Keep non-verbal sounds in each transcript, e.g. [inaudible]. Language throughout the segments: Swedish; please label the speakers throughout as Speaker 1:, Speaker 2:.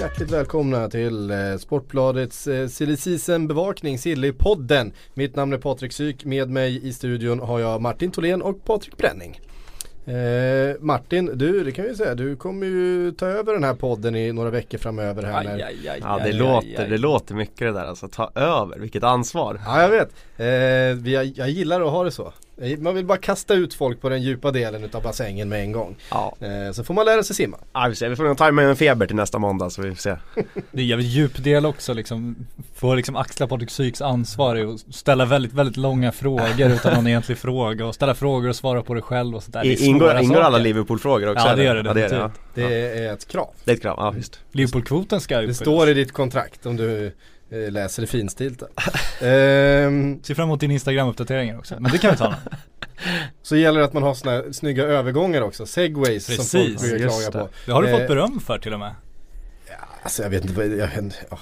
Speaker 1: Hjärtligt välkomna till eh, Sportbladets eh, Silly Season bevakning, Silly-podden. Mitt namn är Patrik Syk, med mig i studion har jag Martin Tholén och Patrik Bränning. Eh, Martin, du det kan vi säga, du kommer ju ta över den här podden i några veckor framöver här. när-
Speaker 2: Ja det låter, det låter mycket det där alltså, ta över, vilket ansvar
Speaker 1: Ja jag vet, eh, vi, jag, jag gillar att ha det så. Man vill bara kasta ut folk på den djupa delen utav bassängen med en gång.
Speaker 2: Ja,
Speaker 1: Eh, så får man lära sig simma.
Speaker 2: ja vi, får se. vi får nog ta med en feber till nästa måndag så vi får se [laughs]
Speaker 3: Det är jävligt djup del också liksom Få liksom axla Patrik Syks ansvar att ställa väldigt, väldigt långa frågor utan någon egentlig [laughs] fråga och ställa frågor och svara på det själv och sådär.
Speaker 2: Ingår, ingår alla Liverpool-frågor också?
Speaker 3: Ja, det gör det
Speaker 2: ja, det, är det.
Speaker 1: Det är ett krav.
Speaker 2: det är ett krav, ja visst
Speaker 3: Liverpool-kvoten ska
Speaker 1: Det står i ditt kontrakt om du eh, läser det finstilt. [laughs] ehm,
Speaker 3: Ser fram emot din Instagram-uppdatering också, men det kan vi ta [laughs]
Speaker 1: så gäller det att man har såna här snygga övergångar också, segways som
Speaker 3: Precis,
Speaker 1: folk brukar klaga på.
Speaker 3: Det har du
Speaker 1: Eh,
Speaker 3: fått beröm för till och med.
Speaker 1: Alltså jag vet inte vad, jag inte, ja.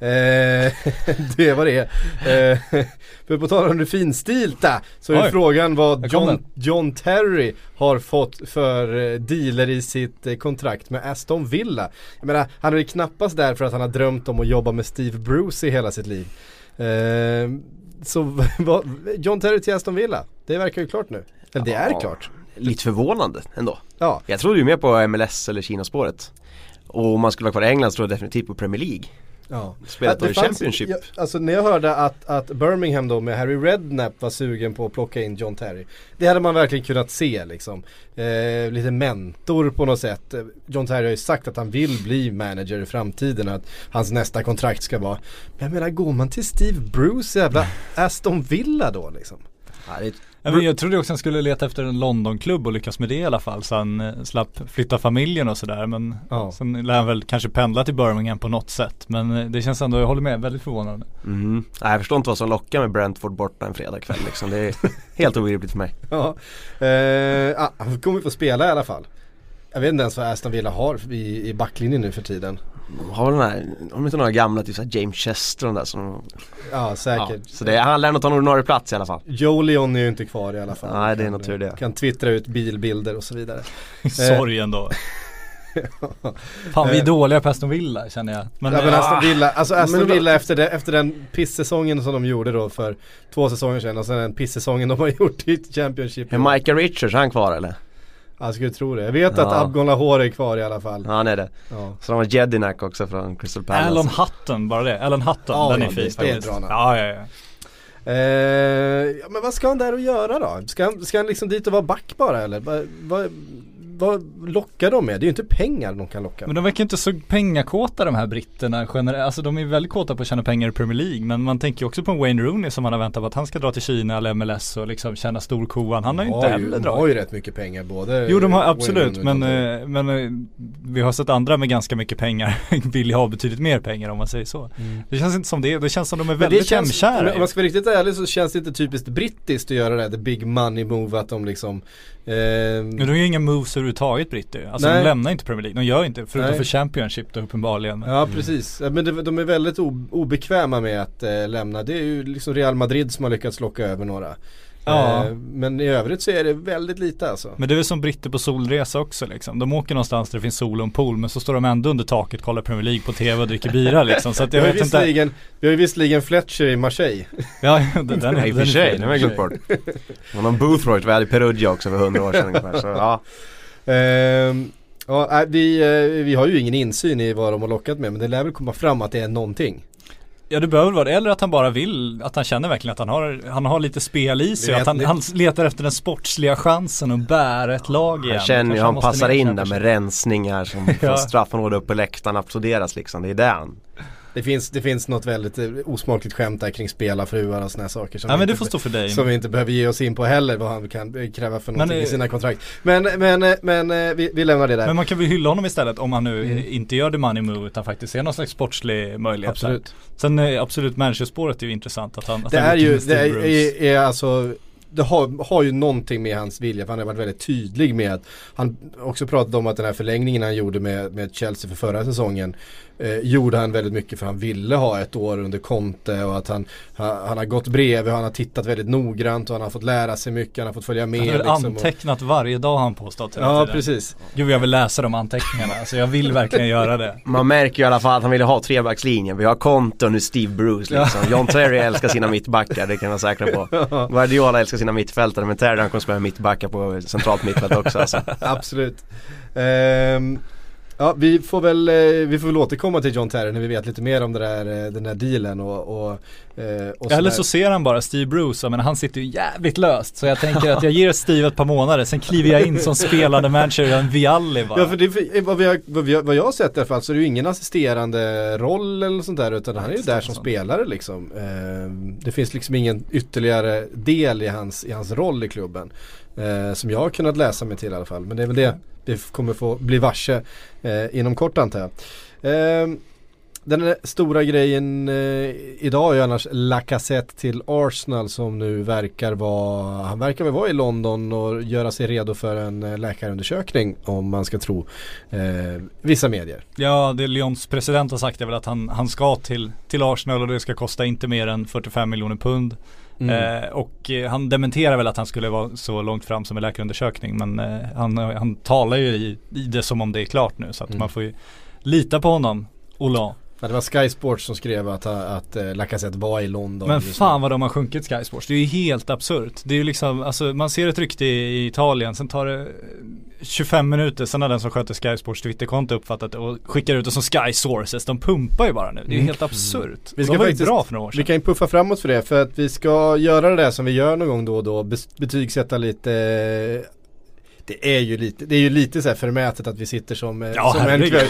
Speaker 1: Eh, [laughs] det vad det. Eh, [laughs] för på tal om det finstilta så är
Speaker 3: Oj.
Speaker 1: frågan vad John. John Terry har fått för eh, dealer i sitt eh, kontrakt med Aston Villa. Jag menar, han är ju knappast där för att han har drömt om att jobba med Steve Bruce i hela sitt liv. Eh, så [laughs] vad, John Terry till Aston Villa, det verkar ju klart nu. Eller det är
Speaker 2: Ja.
Speaker 1: klart.
Speaker 2: Lite förvånande ändå
Speaker 1: Ja,
Speaker 2: Jag trodde ju mer på MLS eller Kinaspåret Och om man skulle vara kvar i England så tror jag definitivt på Premier League
Speaker 1: Ja.
Speaker 2: Spelat i Championship
Speaker 1: Ja, alltså när jag hörde att, att Birmingham då med Harry Redknapp var sugen på att plocka in John Terry. Det hade man verkligen kunnat se liksom. Eh, lite mentor på något sätt. John Terry har ju sagt att han vill bli manager i framtiden. Att hans nästa kontrakt ska vara. Men jag menar går man till Steve Bruce jävla Aston Villa då liksom?
Speaker 2: ja, det är,
Speaker 3: Ja, men jag trodde också han skulle leta efter en Londonklubb och lyckas med det i alla fall så han eh, slapp flytta familjen och sådär men
Speaker 1: Ja.
Speaker 3: sen lär han väl kanske pendla till Birmingham på något sätt men eh, det känns ändå, jag håller med, väldigt förvånande.
Speaker 2: mm. Nej, jag förstår inte vad som lockar med Brentford borta en fredagkväll liksom. Det är [laughs] helt obegripligt för mig
Speaker 1: Ja, eh, ah, han kommer få spela i alla fall. Jag vet inte ens vad Aston Villa har i, i backlinjen nu för tiden.
Speaker 2: Har väl den här, har de inte några gamla typ såhär James Chester och där som
Speaker 1: Ja,
Speaker 2: ja,
Speaker 1: säkert.
Speaker 2: Så det, han lär nog ta en ordinarie plats i alla fall
Speaker 1: Joe Leon är ju inte kvar i alla fall.
Speaker 2: Nej, det är nog tur det.
Speaker 1: Kan twittra ut bilbilder och så vidare. [laughs]
Speaker 3: Sorgen då. [laughs] Fan vi är dåliga på Aston Villa känner jag. Men,
Speaker 1: ja, men
Speaker 3: eh,
Speaker 1: Aston Villa, alltså Aston Villa efter, det, efter den pissäsongen som de gjorde då för två säsonger sedan och sen den pissäsongen de har [laughs] gjort i Championship.
Speaker 2: Är Micah Richards, är han kvar eller?
Speaker 1: Ja, Jag skulle tro det. Jag vet att
Speaker 2: Ja.
Speaker 1: Abgon Lahore är kvar i alla fall.
Speaker 2: Ja han är det
Speaker 1: Ja.
Speaker 2: Så de har Jedinak också från Crystal Palace
Speaker 3: Alan Hutton, bara det. Alan Hutton,
Speaker 1: Ja,
Speaker 3: den
Speaker 1: ja,
Speaker 3: är
Speaker 1: det-
Speaker 3: fin
Speaker 1: det är bra.
Speaker 3: Ja, ja, ja.
Speaker 1: Eh, men vad ska han där och göra då? Ska han, ska han liksom dit och vara back bara eller? Vad, vad, vad lockar de med? Det är ju inte pengar de kan locka
Speaker 3: Men
Speaker 1: med.
Speaker 3: de verkar inte så pengakåta de här britterna generellt. Alltså de är väldigt kåta på att tjäna pengar i Premier League. Men man tänker ju också på Wayne Rooney som man har väntat på att han ska dra till Kina eller MLS och liksom tjäna storkovan. Han har ju
Speaker 1: De
Speaker 3: inte heller
Speaker 1: de
Speaker 3: dragit.
Speaker 1: har ju rätt mycket pengar både
Speaker 3: Jo de har absolut men, eh, men eh, vi har sett andra med ganska mycket pengar [laughs] vill ju ha betydligt mer pengar om man säger så. Det känns inte som det, det känns som de är
Speaker 1: Mm. Men
Speaker 3: väldigt hemkära.
Speaker 1: men Om man ska vara riktigt ärlig så känns det inte typiskt brittiskt att göra det här, the big money move att de liksom eh,
Speaker 3: Men de gör inga moves överhuvudtaget britter Alltså
Speaker 1: Nej.
Speaker 3: de lämnar inte Premier League, de gör inte förutom
Speaker 1: Nej.
Speaker 3: för Championship då uppenbarligen.
Speaker 1: Ja precis, Ja, men det, de är väldigt obekväma med att eh, lämna. Det är ju liksom Real Madrid som har lyckats locka över några.
Speaker 3: Ja.
Speaker 1: Eh, men i övrigt så är det väldigt lite alltså.
Speaker 3: Men det är väl som britter på solresa också liksom. De åker någonstans där det finns sol och en pool men så står de ändå under taket, kollar Premier League på TV och dricker bira liksom. Så att
Speaker 1: Vi
Speaker 3: jag vet inte.
Speaker 1: vi har ju visserligen Fletcher i Marseille.
Speaker 3: Ja, [laughs] den, den, den,
Speaker 2: Nej i och för sig, det har jag glömt bort Och någon Boothroyd vi hade i Perugia också för hundra år sedan ungefär så ja
Speaker 1: ja, nej, vi, eh, vi har ju ingen insyn i vad de har lockat med men det lär väl komma fram att det är någonting.
Speaker 3: Ja det behöver vara det, eller att han bara vill, att han känner verkligen att han har, han har lite spel i sig. Att han, han letar efter den sportsliga chansen att bära ett lag igen.
Speaker 2: Han känner ju, han
Speaker 3: måste
Speaker 2: passar in där med rensningar som [laughs]
Speaker 3: Ja.
Speaker 2: från straffområdet upp på läktaren applåderas liksom. Det är det han
Speaker 1: Det finns, det finns något väldigt eh, osmakligt skämt där kring spelarfruar och sådana saker. Som
Speaker 3: Ja
Speaker 1: vi
Speaker 3: men det
Speaker 1: inte
Speaker 3: får stå för dig.
Speaker 1: Som vi inte behöver ge oss in på heller vad han kan eh, kräva för någonting
Speaker 3: eh,
Speaker 1: i sina kontrakt. Men, men, eh, men eh, vi, vi lämnar det där.
Speaker 3: Men man kan väl hylla honom istället om han nu
Speaker 1: Mm.
Speaker 3: eh, inte gör the money move utan faktiskt ser någon slags sportslig möjlighet där.
Speaker 1: Absolut.
Speaker 3: Sen eh, absolut managerspåret är ju intressant att han att
Speaker 1: Det
Speaker 3: han
Speaker 1: är ju, det är, är, är alltså det har, har ju någonting med hans vilja för han har varit väldigt tydlig med att Han också pratat om att den här förlängningen han gjorde med, med Chelsea för förra säsongen eh, Gjorde han väldigt mycket för han ville ha ett år under Conte och att han Han, han har gått bredvid och han har tittat väldigt noggrant och han har fått lära sig mycket, han har fått följa med
Speaker 3: Han har
Speaker 1: liksom, och,
Speaker 3: antecknat varje dag han påstått
Speaker 1: Ja
Speaker 3: tiden.
Speaker 1: precis
Speaker 3: Gud jag vill läsa de anteckningarna, alltså jag vill verkligen göra det.
Speaker 2: Man märker ju i alla fall att han ville ha trebackslinjen. Vi har Conte och nu Steve Bruce liksom. John Terry älskar sina mittbackar, det kan man säkra på. [laughs] Guardiola älskar sina mittfältare men Terry han kommer spela mittbackar på centralt mittfält också alltså. [laughs]
Speaker 1: Absolut Um... Ja vi får väl, eh, vi får väl återkomma till John Terry när vi vet lite mer om det där, eh, den där dealen och, och, eh, och
Speaker 3: Eller så ser han bara Steve Bruce, men han sitter ju jävligt löst. Så jag tänker att jag ger Steve ett par månader, sen kliver jag in som spelande manager i en Vialli bara.
Speaker 1: Ja för det, för, vad, vi har, vad, vi har, vad jag har sett i alla fall så är det ju ingen assisterande roll eller sånt där utan han är ju där som spelare liksom. Eh, det finns liksom ingen ytterligare del i hans, i hans roll i klubben. Som jag har kunnat läsa mig till i alla fall. Men det är väl det det kommer få bli varse eh, inom kort antar jag. Eh, den stora grejen eh, idag är ju annars Lacazette till Arsenal som nu verkar vara, han verkar väl vara i London och göra sig redo för en eh, läkarundersökning om man ska tro eh, vissa medier.
Speaker 3: Ja, det Lyons president har sagt är väl att han, han ska till, till Arsenal och det ska kosta inte mer än 45 miljoner pund.
Speaker 1: Mm.
Speaker 3: Eh, och eh, han dementerar väl att han skulle vara så långt fram som en läkarundersökning. Men eh, han, han talar ju i, i det som om det är klart nu. Så att
Speaker 1: Mm.
Speaker 3: man får ju lita på honom. Ola.
Speaker 1: Ja, det var Sky Sports som skrev att, att eh, Lacazette var i London.
Speaker 3: Men fan vad de har sjunkit Sky Sports. Det är ju helt absurt. Det är ju liksom, alltså man ser ett rykte i, Italien, sen tar det 25 minuter, sen har den som sköter Sky Sports Twitterkonto uppfattat det och skickar ut det som Sky Sources. De pumpar ju bara nu. Det är ju
Speaker 1: Mm.
Speaker 3: helt absurt.
Speaker 1: Vi ska
Speaker 3: de var
Speaker 1: faktiskt-
Speaker 3: bra för några år
Speaker 1: Vi
Speaker 3: sedan.
Speaker 1: kan ju puffa framåt för det för att vi ska göra det där som vi gör någon gång då och då. Betygsätta lite det är ju lite, det är ju lite så här förmätet att vi sitter som, eh,
Speaker 3: Ja,
Speaker 1: som en kväll,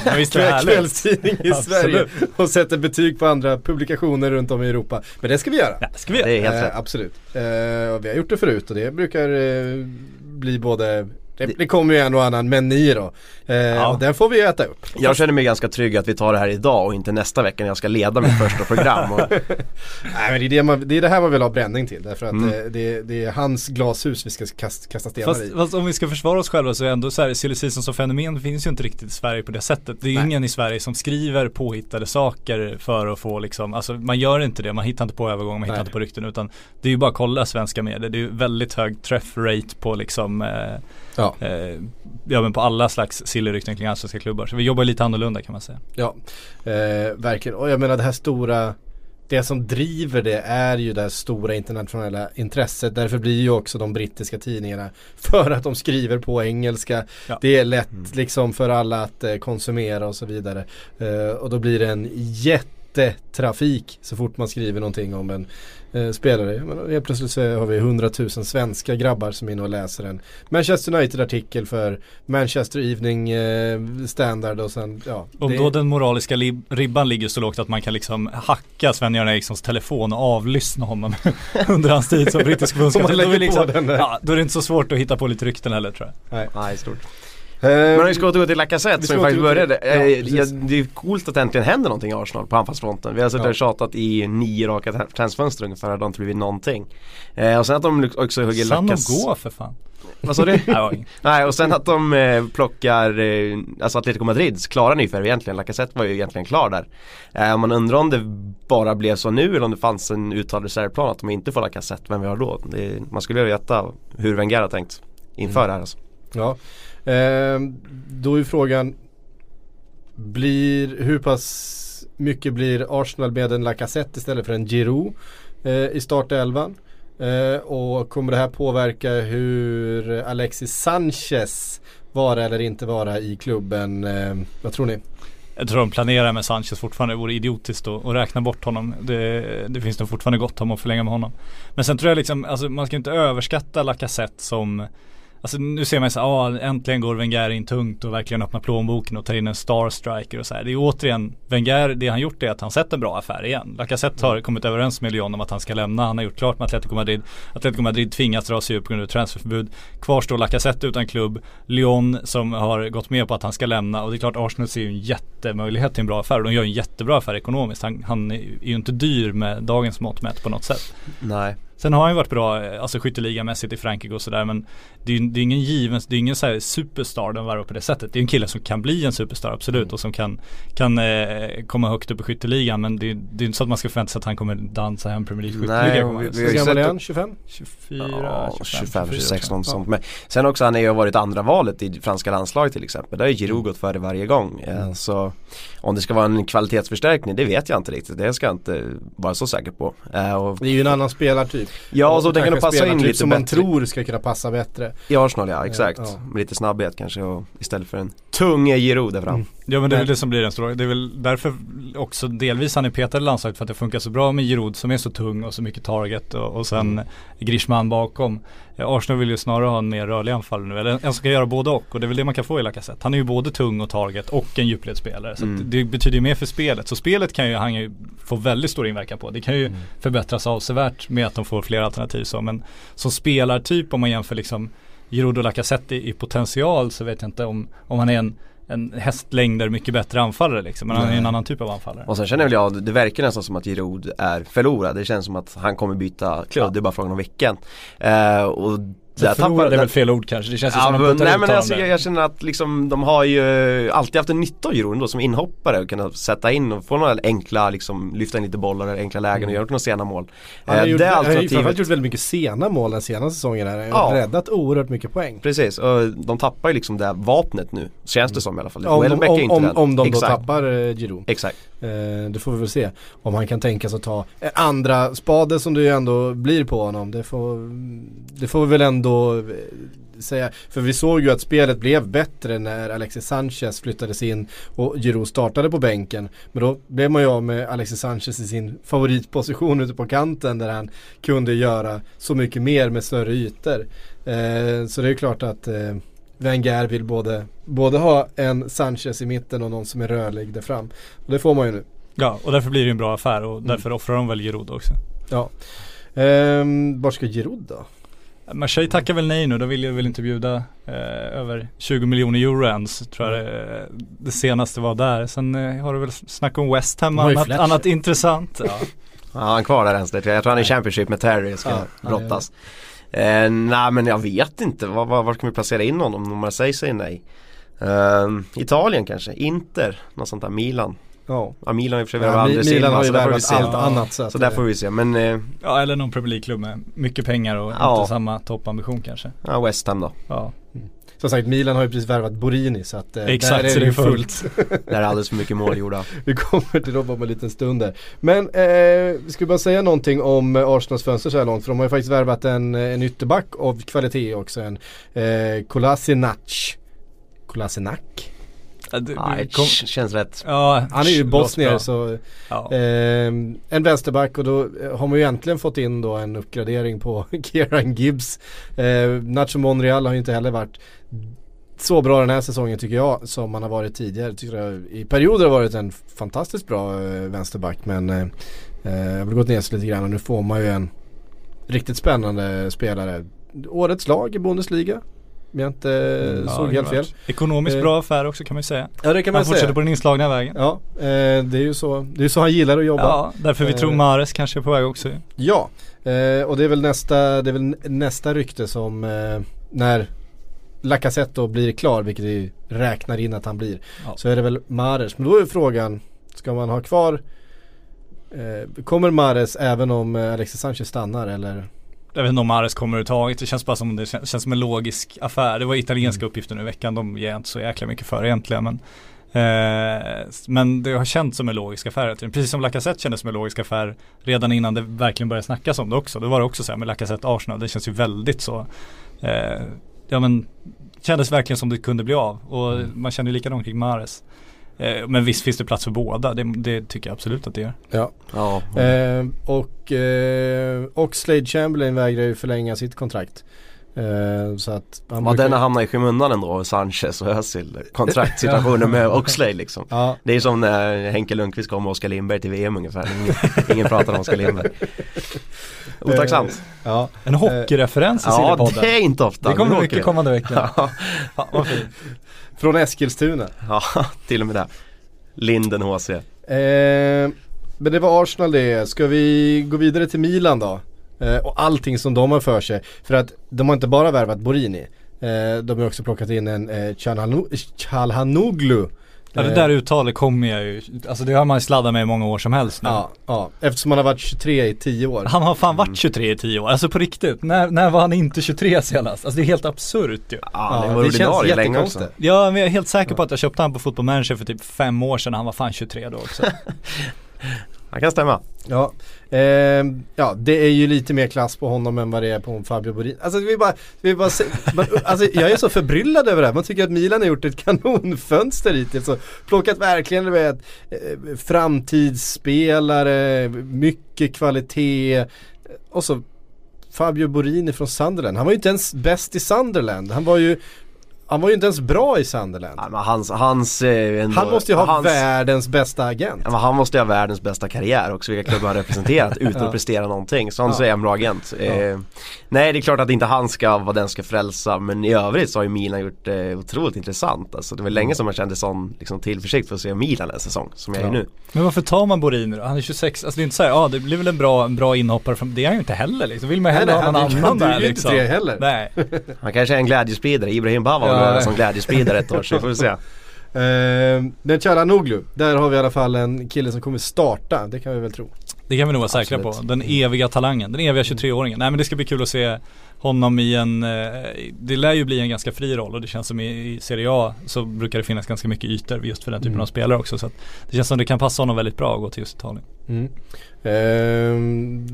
Speaker 1: kvällstidning i. Sverige och sätter betyg på andra publikationer runt om i Europa. Men det ska vi göra.
Speaker 3: Ja, ska vi göra.
Speaker 2: Det är helt
Speaker 1: Eh,
Speaker 2: rätt.
Speaker 1: absolut. Eh, och vi har gjort det förut och det brukar eh, bli både det, det kommer ju en och annan men i då. Eh, Och den får vi äta upp.
Speaker 2: Jag känner mig ganska trygg att vi tar det här idag och inte nästa vecka när jag ska leda mitt första program. Och, [laughs]
Speaker 1: Nej men det är det, man, det är det här man vill ha bränning till. Därför att
Speaker 2: Mm.
Speaker 1: eh, det, det är hans glashus vi ska kasta, kasta stenar
Speaker 3: Fast,
Speaker 1: i.
Speaker 3: fast om vi ska försvara oss själva så är ändå så här, silly season som fenomen finns ju inte riktigt i Sverige på det sättet. Det är ju ingen i Sverige som skriver påhittade saker för att få liksom, alltså man gör inte det, man hittar inte på övergång, man hittar
Speaker 1: Nej.
Speaker 3: inte på rykten utan det är ju bara att kolla svenska medier. Det är ju väldigt hög träff rate på liksom eh,
Speaker 1: Ja.
Speaker 3: eh, Ja men på alla slags sillyrykten kring allsvenska klubbar. Så vi jobbar lite annorlunda kan man säga.
Speaker 1: Ja, eh, verkligen. Och jag menar det här stora det som driver det är ju det här stora internationella intresset. Därför blir ju också de brittiska tidningarna [laughs] för att de skriver på engelska.
Speaker 3: Ja.
Speaker 1: Det är lätt liksom för alla att eh, konsumera och så vidare. Eh, och då blir det en jättetrafik så fort man skriver någonting om en eh, spelare. Jag menar, helt plötsligt så har vi 100 000 svenska grabbar som är inne och läser en Manchester United-artikel för Manchester Evening eh, Standard och sen ja.
Speaker 3: Om
Speaker 1: det-
Speaker 3: då den moraliska ribban ligger så lågt att man kan liksom hacka Sven-Göran Erikssons telefon och avlyssna honom [laughs] under hans tid som brittisk förbundskapten. Då, liksom, ja, då är det inte så svårt att hitta på lite rykten heller tror jag.
Speaker 2: nej, stort.
Speaker 1: Eh,
Speaker 2: Men om vi ska återgå till Lacazette som vi faktiskt började.
Speaker 1: ja,
Speaker 2: Eh, ja, det är coolt att det äntligen händer någonting i Arsenal på anfallsfronten. Vi har suttit
Speaker 1: Ja.
Speaker 2: och tjatat i nio raka tra- transfönster ungefär, det har inte blivit någonting. Eh, och sen att de också hugger
Speaker 3: och
Speaker 2: Lacazette.
Speaker 3: gå för fan.
Speaker 2: Vad sa du? [laughs]
Speaker 3: Nej,
Speaker 2: och sen att de eh, plockar, eh, alltså Atletico Madrids klara nyförvärv egentligen. Lacazette var ju egentligen klar där. Eh, man undrar om det bara blev så nu eller om det fanns en uttalad reservplan att de inte får Lacazette. Vem vi har då? Det, man skulle vilja veta hur Wenger har tänkt inför det här alltså.
Speaker 1: Ja, Ehm, då är frågan blir, hur pass mycket blir Arsenal med en Lacazette istället för en Giroud eh, i startelvan? Eh, och kommer det här påverka hur Alexis Sanchez vara eller inte vara i klubben? Eh, vad tror ni?
Speaker 3: Jag tror de planerar med Sanchez fortfarande. Det vore idiotiskt att, att räkna bort honom. Det, det finns nog fortfarande gott om att förlänga med honom. Men sen tror jag liksom, alltså man ska inte överskatta Lacazette som Alltså nu ser man ju så här, ah, äntligen går Wenger in tungt och verkligen öppnar plånboken och tar in en star striker och så här. Det är återigen, Wenger, det han gjort är att han sett en bra affär igen. Lacazette har kommit överens med Lyon om att han ska lämna. Han har gjort klart med Atletico Madrid. Atletico Madrid tvingas dra sig upp på grund av transferförbud. Kvar står Lacazette utan klubb. Lyon som har gått med på att han ska lämna och det är klart Arsenal ser ju en jättemöjlighet till en bra affär och de gör en jättebra affär ekonomiskt. Han, han är ju inte dyr med dagens mått mätt på något sätt.
Speaker 2: Nej.
Speaker 3: Sen har han ju varit bra, eh, alltså skytteligamässigt i Frankrike och sådär men det är det är ingen given, det är ingen så här superstar de värvar på det sättet. Det är en kille som kan bli en superstar absolut och som kan, kan eh, komma högt upp i skytteligan men det, det är inte så att man ska förvänta sig att han kommer dansa hem Premier League
Speaker 2: Nej,
Speaker 3: skytteliga.
Speaker 2: vi- vi
Speaker 1: Hur gammal är han? 25?
Speaker 3: 24,
Speaker 2: Ja, 25, 26 något
Speaker 3: Ja.
Speaker 2: sånt. Men sen också han har ju varit andra valet i franska landslaget till exempel. Där har Giroud gått före varje gång. Eh, Så om det ska vara en kvalitetsförstärkning det vet jag inte riktigt. Det ska jag inte vara så säker på. Eh, Och,
Speaker 1: Det är ju en annan spelartyp.
Speaker 2: Ja, så det kan nog passa in
Speaker 1: spelartyp
Speaker 2: lite
Speaker 1: som man
Speaker 2: bättre
Speaker 1: tror ska kunna passa bättre.
Speaker 2: i Arsenal ja, exakt.
Speaker 1: Ja.
Speaker 2: Med lite snabbhet kanske och istället för en tung Giroud där fram.
Speaker 1: Mm.
Speaker 3: Ja men det är väl det som blir den stora, det är väl därför också delvis han är petad i landslaget för att det funkar så bra med Giroud som är så tung och så mycket target och, och sen
Speaker 1: Mm.
Speaker 3: Griezmann bakom. Arsenal vill ju snarare ha en mer rörlig anfallare nu, eller en som ska göra både och och det är väl det man kan få i Lacazette. Han är ju både tung och target och en djupledsspelare så
Speaker 2: Mm.
Speaker 3: det betyder ju mer för spelet. Så spelet kan ju han ju få väldigt stor inverkan på. Det kan ju
Speaker 1: Mm.
Speaker 3: förbättras avsevärt med att de får fler alternativ så men som spelartyp om man jämför liksom Giroud och Lacazette i, i potential så vet jag inte om, om han är en en hästlängder mycket bättre anfallare liksom. Men han är en annan typ av anfallare.
Speaker 2: Och sen känner väl jag, det verkar nästan som att Giroud är förlorad. Det känns som att han kommer byta klubb, det är bara frågan om vilken. Eh, och där
Speaker 3: Förlorad är väl fel ord kanske. Det känns
Speaker 2: Ja,
Speaker 3: som
Speaker 2: men,
Speaker 3: en puttar
Speaker 2: nej men
Speaker 3: honom
Speaker 2: alltså, jag, jag känner att liksom de har ju alltid haft en nytta av Giroud då som inhoppare och kunna sätta in och få några enkla liksom lyfta in lite bollar eller enkla lägen och göra några sena mål.
Speaker 1: Han har,
Speaker 2: Eh,
Speaker 1: gjort,
Speaker 2: det
Speaker 1: han har ju framförallt gjort väldigt mycket sena mål den senaste säsongen här.
Speaker 2: Ja.
Speaker 1: har räddat oerhört mycket poäng.
Speaker 2: Precis, och de tappar ju liksom det vapnet nu. Känns det som i alla fall.
Speaker 1: Om, de, om, om, om de då tappar eh, Giroud.
Speaker 2: Exakt.
Speaker 1: Eh, det får vi väl se. Om han kan tänka sig att ta eh, andra spade som det ju ändå blir på honom. Det får, det får vi väl ändå eh, säga. För vi såg ju att spelet blev bättre när Alexis Sanchez flyttades in och Giro startade på bänken. Men då blev man ju av med Alexis Sanchez i sin favoritposition ute på kanten där han kunde göra så mycket mer med större ytor. Eh, så det är klart att eh, Wenger vill både, både ha en Sanchez i mitten och någon som är rörlig där fram. Och det får man ju nu.
Speaker 3: Ja, och därför blir det en bra affär och
Speaker 1: Mm.
Speaker 3: därför offrar de väl Giroud också.
Speaker 1: Ja. Ehm, var ska Giroud då?
Speaker 3: Marseille tackar väl nej nu, de vill ju väl inte bjuda eh, över 20 miljoner euro ens, tror jag det, det senaste var där. Sen eh, har du väl snack om West Ham, annat, annat intressant. Ja.
Speaker 2: Ja, han kvar där ens. Jag tror han är i Championship med Terry ska
Speaker 1: Ja, ja,
Speaker 2: brottas. Eh, nej men jag vet inte, var, var, var kan vi placera in honom om Marseille säger nej? Ehm, Italien kanske, Inter, något sånt där, Milan.
Speaker 1: Ja.
Speaker 2: Ja Milan har i och för sig
Speaker 1: Ja, Milan har ju
Speaker 2: så där får vi
Speaker 1: värvat
Speaker 2: se.
Speaker 1: allt
Speaker 3: Ja.
Speaker 1: annat. Så,
Speaker 2: Så där får vi se, men eh,
Speaker 3: ja, eller någon Premier League-klubb med mycket pengar och
Speaker 2: Ja.
Speaker 3: inte samma toppambition kanske.
Speaker 2: ja, West Ham då.
Speaker 3: Ja,
Speaker 1: Som sagt, Milan har ju precis värvat Borini så att eh,
Speaker 3: Exakt,
Speaker 1: där är
Speaker 3: det
Speaker 1: det fullt. [laughs]
Speaker 2: Där är alldeles för mycket mål gjorda. [laughs]
Speaker 1: vi kommer till dem om en liten stund där. Men eh, vi ska bara säga någonting om eh, Arsenals fönster så här långt. För de har ju faktiskt värvat en, eh, en ytterback av kvalitet också. En eh, Kolasinac. Kolasinac?
Speaker 2: Nej,
Speaker 3: det kom,
Speaker 2: känns rätt.
Speaker 3: ja
Speaker 1: Han är ju bosnier så
Speaker 3: Ja.
Speaker 1: eh, en vänsterback och då eh, har man ju äntligen fått in då en uppgradering på [laughs] Kieran Gibbs. Eh, Nacho Monreal har ju inte heller varit så bra den här säsongen tycker jag som han har varit tidigare. Tycker jag, I perioder har varit en fantastiskt bra eh, vänsterback men eh, eh, har väl gått ner sig lite grann och nu får man ju en riktigt spännande spelare. Årets lag i Bundesliga. Om jag inte
Speaker 3: Ja,
Speaker 1: såg helt fel.
Speaker 3: Ekonomiskt
Speaker 1: Eh,
Speaker 3: bra affär också kan man ju säga.
Speaker 1: Ja det kan man
Speaker 3: Han fortsätter
Speaker 1: säga.
Speaker 3: på den inslagna vägen.
Speaker 1: Ja, eh, det är ju så, det är så han gillar att jobba.
Speaker 3: Ja, därför vi
Speaker 1: Eh,
Speaker 3: tror Mares kanske är på väg också.
Speaker 1: Ja, eh, och det är väl nästa, det är väl nästa rykte som eh, när Lacazette då blir klar, vilket vi räknar in att han blir,
Speaker 3: Ja.
Speaker 1: så är det väl Mares. Men då är frågan, ska man ha kvar eh, Kommer Mares även om Alexis Sanchez stannar eller?
Speaker 3: Jag vet inte om Mares kommer överhuvudtaget. Det känns bara som det känns, känns som en logisk affär. Det var italienska uppgifter nu i veckan. De ger jag inte så jäkla mycket för egentligen. Men, eh, men det har känts som en logisk affär. Precis som Lacazette kändes som en logisk affär redan innan det verkligen började snackas om det också. Då var det också så här med Lacazette Arsenal. Det känns ju väldigt så. Eh, ja men kändes verkligen som det kunde bli av. Och man känner ju likadant kring Mares. Eh, men visst finns det plats för båda. Det, det tycker jag absolut att det gör.
Speaker 1: Ja.
Speaker 2: Ja,
Speaker 1: Eh, och eh, Oxlade Chamberlain vägrar ju förlänga sitt kontrakt. Eh, så att han brukar-
Speaker 2: denna hamnar i skymundan ändå, Sanchez och Özil kontraktssituationen [laughs] med Oxlade liksom.
Speaker 1: Ja,
Speaker 2: Det är som när Henke Lundqvist kom med Oskar Lindberg till VM ungefär. Ingen, ingen pratar om Oskar Lindberg. [laughs] Otacksamt.
Speaker 1: ja.
Speaker 3: En hockeyreferens i
Speaker 2: Ja,
Speaker 3: Sillypodden.
Speaker 2: det är inte ofta.
Speaker 3: Det kommer mycket kommande vecka. [laughs]
Speaker 2: Ja,
Speaker 3: Fan vad fint.
Speaker 1: Från Eskilstuna.
Speaker 2: ja, till och med det. Linden HC.
Speaker 1: Eh, men det var Arsenal det. Ska vi gå vidare till Milan då? Eh, och allting som de har för sig. För att de har inte bara värvat Borini. Eh, de har också plockat in en eh, Çalhanoğlu.
Speaker 3: Ja det
Speaker 1: Eh,
Speaker 3: där uttalet kommer jag ju, alltså det har man ju sladdat med i många år som helst nu.
Speaker 1: Ja, ja, eftersom han har varit 23 i 10 år.
Speaker 3: Han har fan varit 23 i 10 år, alltså på riktigt. När, när var han inte 23 senast? Alltså det är helt absurt ju.
Speaker 2: Ja,
Speaker 1: Ja,
Speaker 2: det var
Speaker 1: det känns
Speaker 2: ordinarie länge
Speaker 1: jättekonstigt.
Speaker 3: Ja men jag är helt säker på att jag köpte han på Football Manager för typ fem år sedan, han var fan 23 då också. [laughs]
Speaker 2: Han kan stämma.
Speaker 1: Ja, Eh, ja det är ju lite mer klass på honom än vad det är på Fabio Borin. Alltså, vi bara, vi bara se, man, alltså jag är så förbryllad över det här. Man tycker att Milan har gjort ett kanonfönster hittills och plockat verkligen du vet, eh, framtidsspelare, mycket kvalitet och så Fabio Borini från Sunderland. Han var ju inte ens bäst i Sunderland. Han var ju han var ju inte ens bra i Sunderland.
Speaker 2: Ja, men hans, hans, eh, ändå,
Speaker 1: Han måste ju ha
Speaker 2: hans,
Speaker 1: världens bästa agent.
Speaker 2: Ja, men han måste ju ha världens bästa karriär också, vilka klubbar han representerat [laughs] utan
Speaker 1: Ja.
Speaker 2: att prestera någonting. Så han
Speaker 1: Ja.
Speaker 2: är en bra agent. Eh, nej det är klart att inte han ska vara den ska frälsa men i övrigt så har ju Milan gjort det eh, otroligt intressant. Alltså, det var länge som man kände sån liksom, tillförsikt för att se Milan en säsong som jag är
Speaker 1: Ja.
Speaker 2: nu.
Speaker 3: Men varför tar man Borini då? Han är 26, alltså det är inte såhär, ja det blir väl en bra, en bra inhoppare från, det är han ju inte heller liksom. Vill man hellre
Speaker 1: Nej,
Speaker 3: ha någon
Speaker 1: han-
Speaker 3: annan
Speaker 1: han
Speaker 3: där
Speaker 1: ju
Speaker 3: liksom.
Speaker 1: inte till det heller.
Speaker 3: Nej.
Speaker 2: Han kanske är en glädjespridare, Ibrahim Bava
Speaker 3: Ja.
Speaker 2: en sån glädjespridare ett år så vi får vi se. [laughs]
Speaker 1: Eh, men Çalhanoğlu, där har vi i alla fall en kille som kommer starta, det kan vi väl tro.
Speaker 3: Det kan vi nog vara säkra på. Den eviga talangen, den eviga 23-åringen. Nej men det ska bli kul att se honom i en, eh, det lär ju bli en ganska fri roll och det känns som i, i Serie A så brukar det finnas ganska mycket ytor just för den typen
Speaker 1: Mm.
Speaker 3: av spelare också. Så att det känns som det kan passa honom väldigt bra att gå till just Italien.
Speaker 1: Ehm,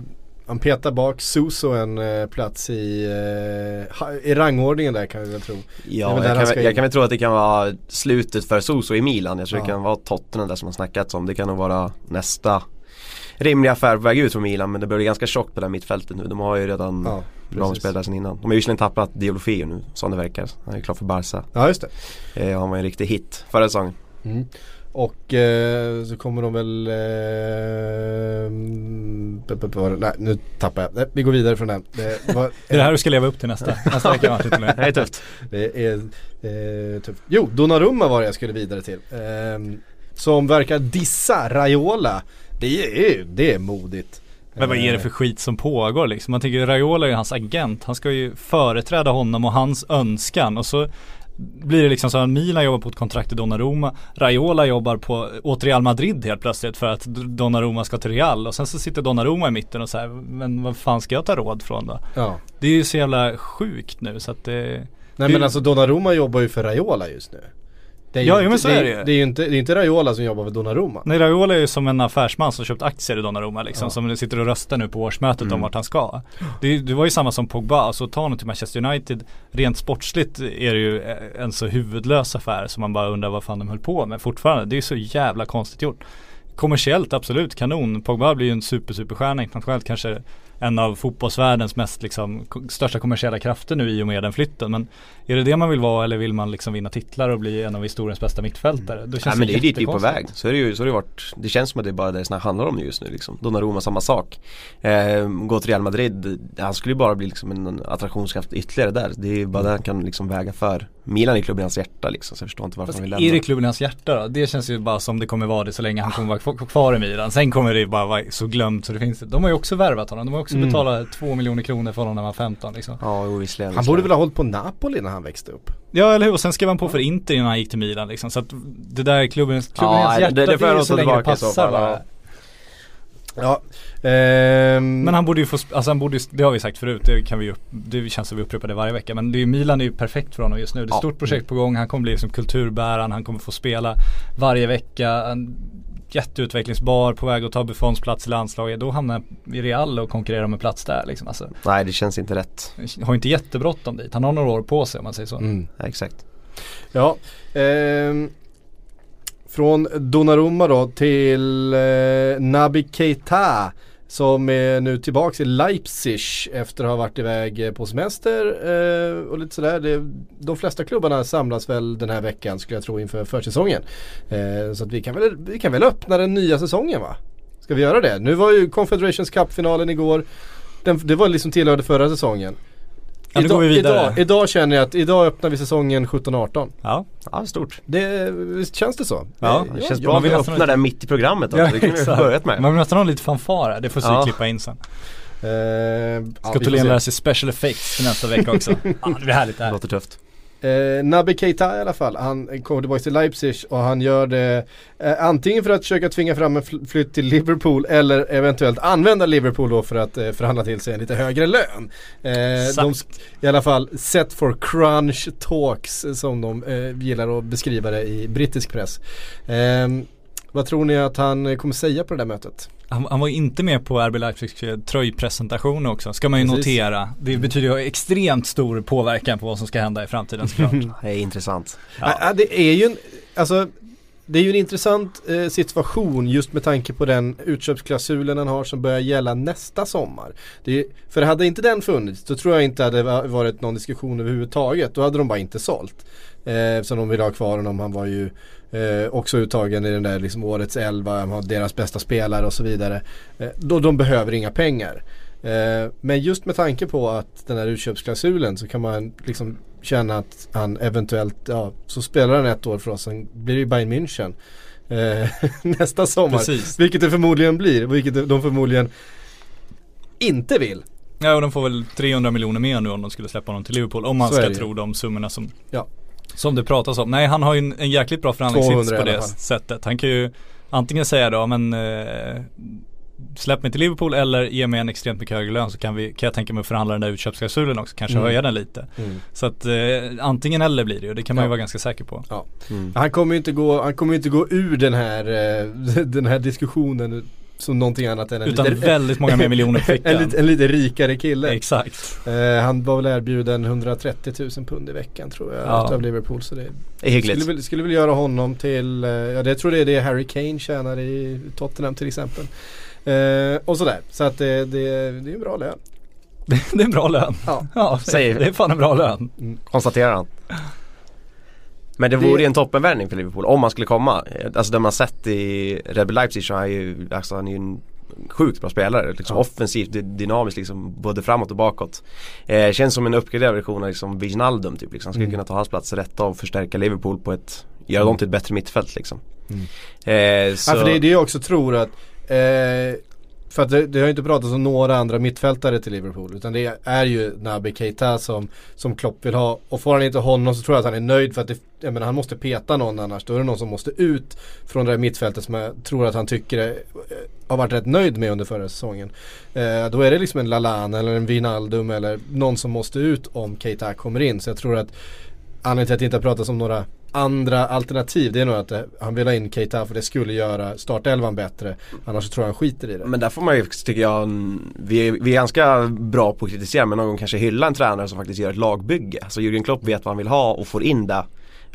Speaker 1: han petar bak Suso en eh, plats i, eh, i rangordningen där kan vi väl tro.
Speaker 2: Ja, jag kan,
Speaker 1: ska
Speaker 2: jag kan väl tro att det kan vara slutet för Soso i Milan. Jag tror
Speaker 1: Ja.
Speaker 2: det kan vara Tottenham där som har snackats om. Det kan nog vara nästa rimliga affär på väg ut från Milan. Men det börjar bli ganska tjockt på det här mittfältet nu. De har ju redan
Speaker 1: Ja,
Speaker 2: bra spelare sedan innan. De har ju visserligen tappat Diolofeo nu som det verkar. Han är klar för Barca.
Speaker 1: Ja just det.
Speaker 2: Eh, han var ju en riktig hit förra säsongen.
Speaker 1: Mm. Och eh, så kommer de väl... Eh, nej nu tappar jag. Nej, vi går vidare från den. Det, var, [laughs]
Speaker 3: Det är det här du ska leva upp till nästa, [laughs] nästa vecka till
Speaker 2: Det är tufft.
Speaker 1: Det är eh, tufft. Jo, Donnarumma var det jag skulle vidare till. Ehm, som verkar dissa Raiola. Det är, det är modigt.
Speaker 3: Men vad är det för skit som pågår liksom? Man tänker Raiola är ju hans agent. Han ska ju företräda honom och hans önskan och så blir det liksom så att Milan jobbar på ett kontrakt i Donnarumma Raiola jobbar på, åt Real Madrid helt plötsligt för att Donnarumma ska till Real och sen så sitter Donnarumma i mitten och här, men vad fan ska jag ta råd från då?
Speaker 1: Ja.
Speaker 3: Det är ju så jävla sjukt nu så att det
Speaker 1: Nej men alltså Donnarumma jobbar ju för Raiola just nu. Det är ju
Speaker 3: Ja,
Speaker 1: inte,
Speaker 3: jo, men så
Speaker 1: det,
Speaker 3: är det ju.
Speaker 1: det är ju inte, det är inte Raiola som jobbar för Donnarumma.
Speaker 3: Nej Raiola är ju som en affärsman som köpt aktier i Donnarumma liksom
Speaker 1: Ja.
Speaker 3: Som sitter och röstar nu på årsmötet
Speaker 2: Mm.
Speaker 3: om vart han ska det, det var ju samma som Pogba, alltså ta honom till Manchester United Rent sportsligt är det ju en så huvudlös affär som man bara undrar vad fan de höll på med fortfarande Det är ju så jävla konstigt gjort Kommersiellt absolut kanon, Pogba blir ju en super superstjärna internationellt kanske en av fotbollsvärldens mest liksom största kommersiella krafter nu i och med den flytten. Men är det det man vill vara eller vill man liksom vinna titlar och bli en av historiens bästa mittfältare? Då känns
Speaker 2: Nej men det är dit vi är på väg. Så är det ju, så har det varit, det känns som att det är bara det det handlar om just nu liksom. Donnarumma samma sak. Eh, gå till Real Madrid, han skulle ju bara bli liksom en attraktionskraft ytterligare där. Det är ju bara det han kan liksom väga för. Milan är klubben i hans hjärta liksom, så jag förstår inte varför
Speaker 3: Fast
Speaker 2: han vill
Speaker 3: är
Speaker 2: lämna.
Speaker 3: det klubben i hans hjärta då? Det känns ju bara som det kommer vara det så länge han kommer vara kvar- i Milan. Sen kommer det bara vara så glömt så det finns De har ju också värvat honom. De har också
Speaker 1: Mm.
Speaker 3: betalat två miljoner kronor för honom när han var 15 liksom.
Speaker 2: Ja, jo, visserligen.
Speaker 1: Han borde väl ha hållit på Napoli när han växte upp.
Speaker 3: Ja eller hur? Och sen skrev han på för Inter innan han gick till Milan liksom. Så att det där är klubben i
Speaker 2: Ja,
Speaker 3: hans
Speaker 2: det-
Speaker 3: hjärta.
Speaker 2: det- det får
Speaker 3: är så länge det
Speaker 2: i
Speaker 3: passar
Speaker 2: fall,
Speaker 3: bara.
Speaker 2: ja.
Speaker 1: Ehm,
Speaker 3: Men han borde ju få, alltså han borde ju, det har vi sagt förut, det kan vi det känns som vi upprepar det varje vecka. Men det är ju, Milan är ju perfekt för honom just nu. Det är ett
Speaker 2: Ja.
Speaker 3: stort projekt på gång, han kommer bli som kulturbäraren, han kommer få spela varje vecka. En jätteutvecklingsbar, på väg att ta Buffons plats i landslaget. Då hamnar han i Real och konkurrerar om en plats där liksom. Alltså,
Speaker 2: Nej det känns inte rätt.
Speaker 3: har inte jättebråttom dit. Han har några år på sig om man säger så.
Speaker 1: mm.
Speaker 2: Ja, exakt.
Speaker 1: Ja. ehm, från Donnarumma då till eh, Naby Keita som är nu tillbaks i Leipzig efter att ha varit iväg eh, på semester eh, och lite sådär. Det, de flesta klubbarna samlas väl den här veckan skulle jag tro inför försäsongen. Eh, så att vi kan, väl, vi kan väl öppna den nya säsongen va? Ska vi göra det? Nu var ju Confederations Cup-finalen igår. Den, det var liksom tillhörde förra säsongen.
Speaker 3: Ja, går vi vidare.
Speaker 1: Idag, idag känner jag att idag öppnar vi säsongen 17-18.
Speaker 3: Ja,
Speaker 2: Ja, stort.
Speaker 1: Det, visst känns det så?
Speaker 3: Ja,
Speaker 2: Det känns
Speaker 1: ja,
Speaker 2: bra
Speaker 3: man vill nästan
Speaker 2: öppnar där mitt i programmet också. det kunde vi börjat med.
Speaker 3: Man vill nästan ha lite fanfar här. det får vi
Speaker 2: Ja.
Speaker 3: klippa in sen.
Speaker 1: Eh, ja,
Speaker 3: Ska Tholén
Speaker 1: se.
Speaker 3: lära sig special effects till nästa vecka också. [laughs] ja, det blir härligt det
Speaker 2: Det
Speaker 3: här.
Speaker 2: låter tufft.
Speaker 1: Eh, Naby Keita i alla fall, han kommer tillbaka till Leipzig och han gör det eh, antingen för att försöka tvinga fram en fl- flytt till Liverpool eller eventuellt använda Liverpool då för att eh, förhandla till sig en lite högre lön. Eh, de. I alla fall set for crunch talks som de eh, gillar att beskriva det i brittisk press. Eh, vad tror ni att han kommer säga på det där mötet?
Speaker 3: Han, han var ju inte med på RB Leipzigs eh, tröjpresentation också, ska man ju
Speaker 1: Precis.
Speaker 3: notera. Det betyder ju extremt stor påverkan på vad som ska hända i framtiden såklart.
Speaker 2: Det är intressant.
Speaker 3: Ja.
Speaker 1: Ja. det är ju en, alltså det är ju en intressant eh, situation just med tanke på den utköpsklausulen han har som börjar gälla nästa sommar. Det är, för hade inte den funnits då tror jag inte hade va- varit någon diskussion överhuvudtaget. Då hade de bara inte sålt. Eh, så de ville ha kvar honom. Han var ju eh, också uttagen i den där liksom årets elva. Han var deras bästa spelare och så vidare. Eh, då de behöver inga pengar. Eh, men just med tanke på att den här utköpsklausulen så kan man liksom känna att han eventuellt, ja så spelar han ett år för oss, sen blir det ju Bayern München eh, [laughs] nästa sommar.
Speaker 3: Precis.
Speaker 1: Vilket det förmodligen blir, vilket de förmodligen inte vill.
Speaker 3: Ja och de får väl 300 miljoner mer nu om de skulle släppa honom till Liverpool. Om man
Speaker 1: Så
Speaker 3: ska tro de summorna som,
Speaker 1: Ja.
Speaker 3: Som det pratas om. Nej han har ju en, en jäkligt bra förhandlingssits
Speaker 1: 200
Speaker 3: på det sättet. Han kan ju antingen säga då men eh, Släpp mig till Liverpool eller ge mig en extremt mycket högre lön så kan, vi, kan jag tänka mig att förhandla den där utköpsklausulen också. Kanske
Speaker 1: Mm.
Speaker 3: höja den lite. Så att eh, antingen eller blir det ju. Det kan man
Speaker 1: Ja.
Speaker 3: ju vara ganska säker på.
Speaker 1: Ja.
Speaker 2: Mm.
Speaker 1: Han kommer ju inte gå, han kommer inte gå ur den här, eh, [laughs] den här diskussionen som någonting annat än en,
Speaker 3: Utan
Speaker 1: lite,
Speaker 3: väldigt många mer miljoner på [laughs]
Speaker 1: en, en lite rikare kille.
Speaker 3: Exakt.
Speaker 1: Eh, han var väl erbjuden 130 000 pund i veckan tror jag
Speaker 3: Ja.
Speaker 1: utav Liverpool. Så det
Speaker 2: Det
Speaker 1: skulle
Speaker 2: hyggligt.
Speaker 1: väl, skulle väl göra honom till, eh, ja det tror det är det Harry Kane tjänar i Tottenham till exempel. Eh, och sådär, så att det, det, det är en bra lön. [laughs]
Speaker 3: Det är en bra lön.
Speaker 1: Ja.
Speaker 3: Ja,
Speaker 2: Säger-
Speaker 3: det är fan en bra lön.
Speaker 2: Konstaterar han. Men det vore ju en toppenvärvning för Liverpool om han skulle komma. Alltså det man sett i Red Bull Leipzig så är han ju, alltså han är ju en sjukt bra spelare. Liksom
Speaker 1: Ja.
Speaker 2: offensivt, dy- dynamiskt liksom både framåt och bakåt. Eh, känns som en uppgraderad version av liksom Wijnaldum typ. Liksom. Skulle
Speaker 1: Mm.
Speaker 2: kunna ta hans plats rätt och förstärka Liverpool på ett, göra dem till ett bättre mittfält liksom.
Speaker 1: Mm.
Speaker 2: Eh, så,
Speaker 1: Ja, för det är det jag också tror att eh, för att det, det har ju inte pratats om några andra mittfältare till Liverpool utan det är ju Naby Keita som, som Klopp vill ha. Och får han inte honom så tror jag att han är nöjd för att det, jag menar, han måste peta någon annars. Då är det någon som måste ut från det där mittfältet som jag tror att han tycker är, eh, har varit rätt nöjd med under förra säsongen. Eh, då är det liksom en Lalana eller en Wijnaldum eller någon som måste ut om Keita kommer in. Så jag tror att anledningen till att det inte har pratats om några andra alternativ det är nog att eh, han vill ha in Keita för det skulle göra startelvan bättre. Annars tror jag han skiter i det.
Speaker 2: Men där får man ju, tycker jag, vi är, vi är ganska bra på att kritisera men någon gång kanske hylla en tränare som faktiskt gör ett lagbygge. Så Jürgen Klopp vet vad han vill ha och får in det.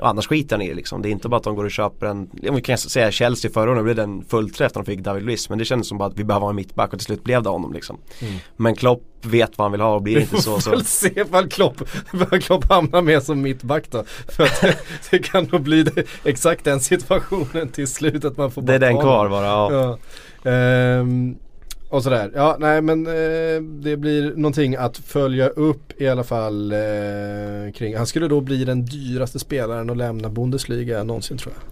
Speaker 2: Annars skiter han i det liksom. Det är inte bara att de går och köper en, om vi kan säga Chelsea förra året blev det en fullträff när de fick David Luiz. Men det kändes som bara att vi behöver ha en mittback och till slut blev det honom liksom. Men Klopp vet vad han vill ha och blir inte så [laughs]
Speaker 1: Vi
Speaker 2: så.
Speaker 1: får väl se vad Klopp, vad Klopp hamnar med som mittback då. För att det, det kan nog bli det, exakt den situationen till slut att man får
Speaker 2: Det är
Speaker 1: bara
Speaker 2: den kvar bara. Ja.
Speaker 1: Ja. Ehm, och sådär. Ja, nej men eh, det blir någonting att följa upp i alla fall eh, kring. Han skulle då bli den dyraste spelaren att lämna Bundesliga någonsin tror jag.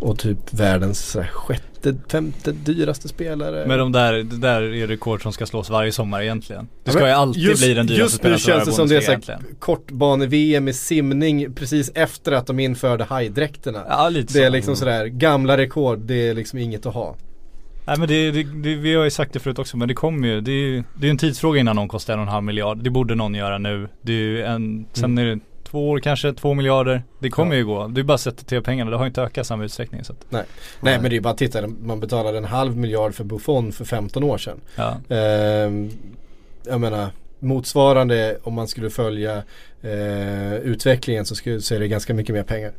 Speaker 1: Och typ världens sjätte, femte dyraste spelare.
Speaker 3: Men de där, det där är rekord som ska slås varje sommar egentligen. Det
Speaker 1: Ja,
Speaker 3: ska
Speaker 1: men
Speaker 3: ju alltid
Speaker 1: just,
Speaker 3: bli den dyraste
Speaker 1: Just nu
Speaker 3: spelaren
Speaker 1: känns det som det är så kortbane-VM i simning precis efter att de införde hajdräkterna.
Speaker 3: Ja lite
Speaker 1: Det är
Speaker 3: så.
Speaker 1: liksom sådär, gamla rekord, det är liksom inget att ha.
Speaker 3: Nej men det, det, det, vi har ju sagt det förut också men det kommer ju, det är ju det är en tidsfråga innan någon kostar en och en halv miljard. Det borde någon göra nu. Det är ju en, sen är det två år kanske, två miljarder. Det kommer
Speaker 1: Mm. Ja.
Speaker 3: ju gå. Det är bara att sätta till pengarna, det har ju inte ökat i samma utsträckning så att,
Speaker 1: Nej, Nej men det är bara att titta, man betalade en halv miljard för Buffon för 15 år sedan.
Speaker 3: ja.
Speaker 1: Ehm, jag menar motsvarande om man skulle följa eh, utvecklingen så, ska, så är det ganska mycket mer pengar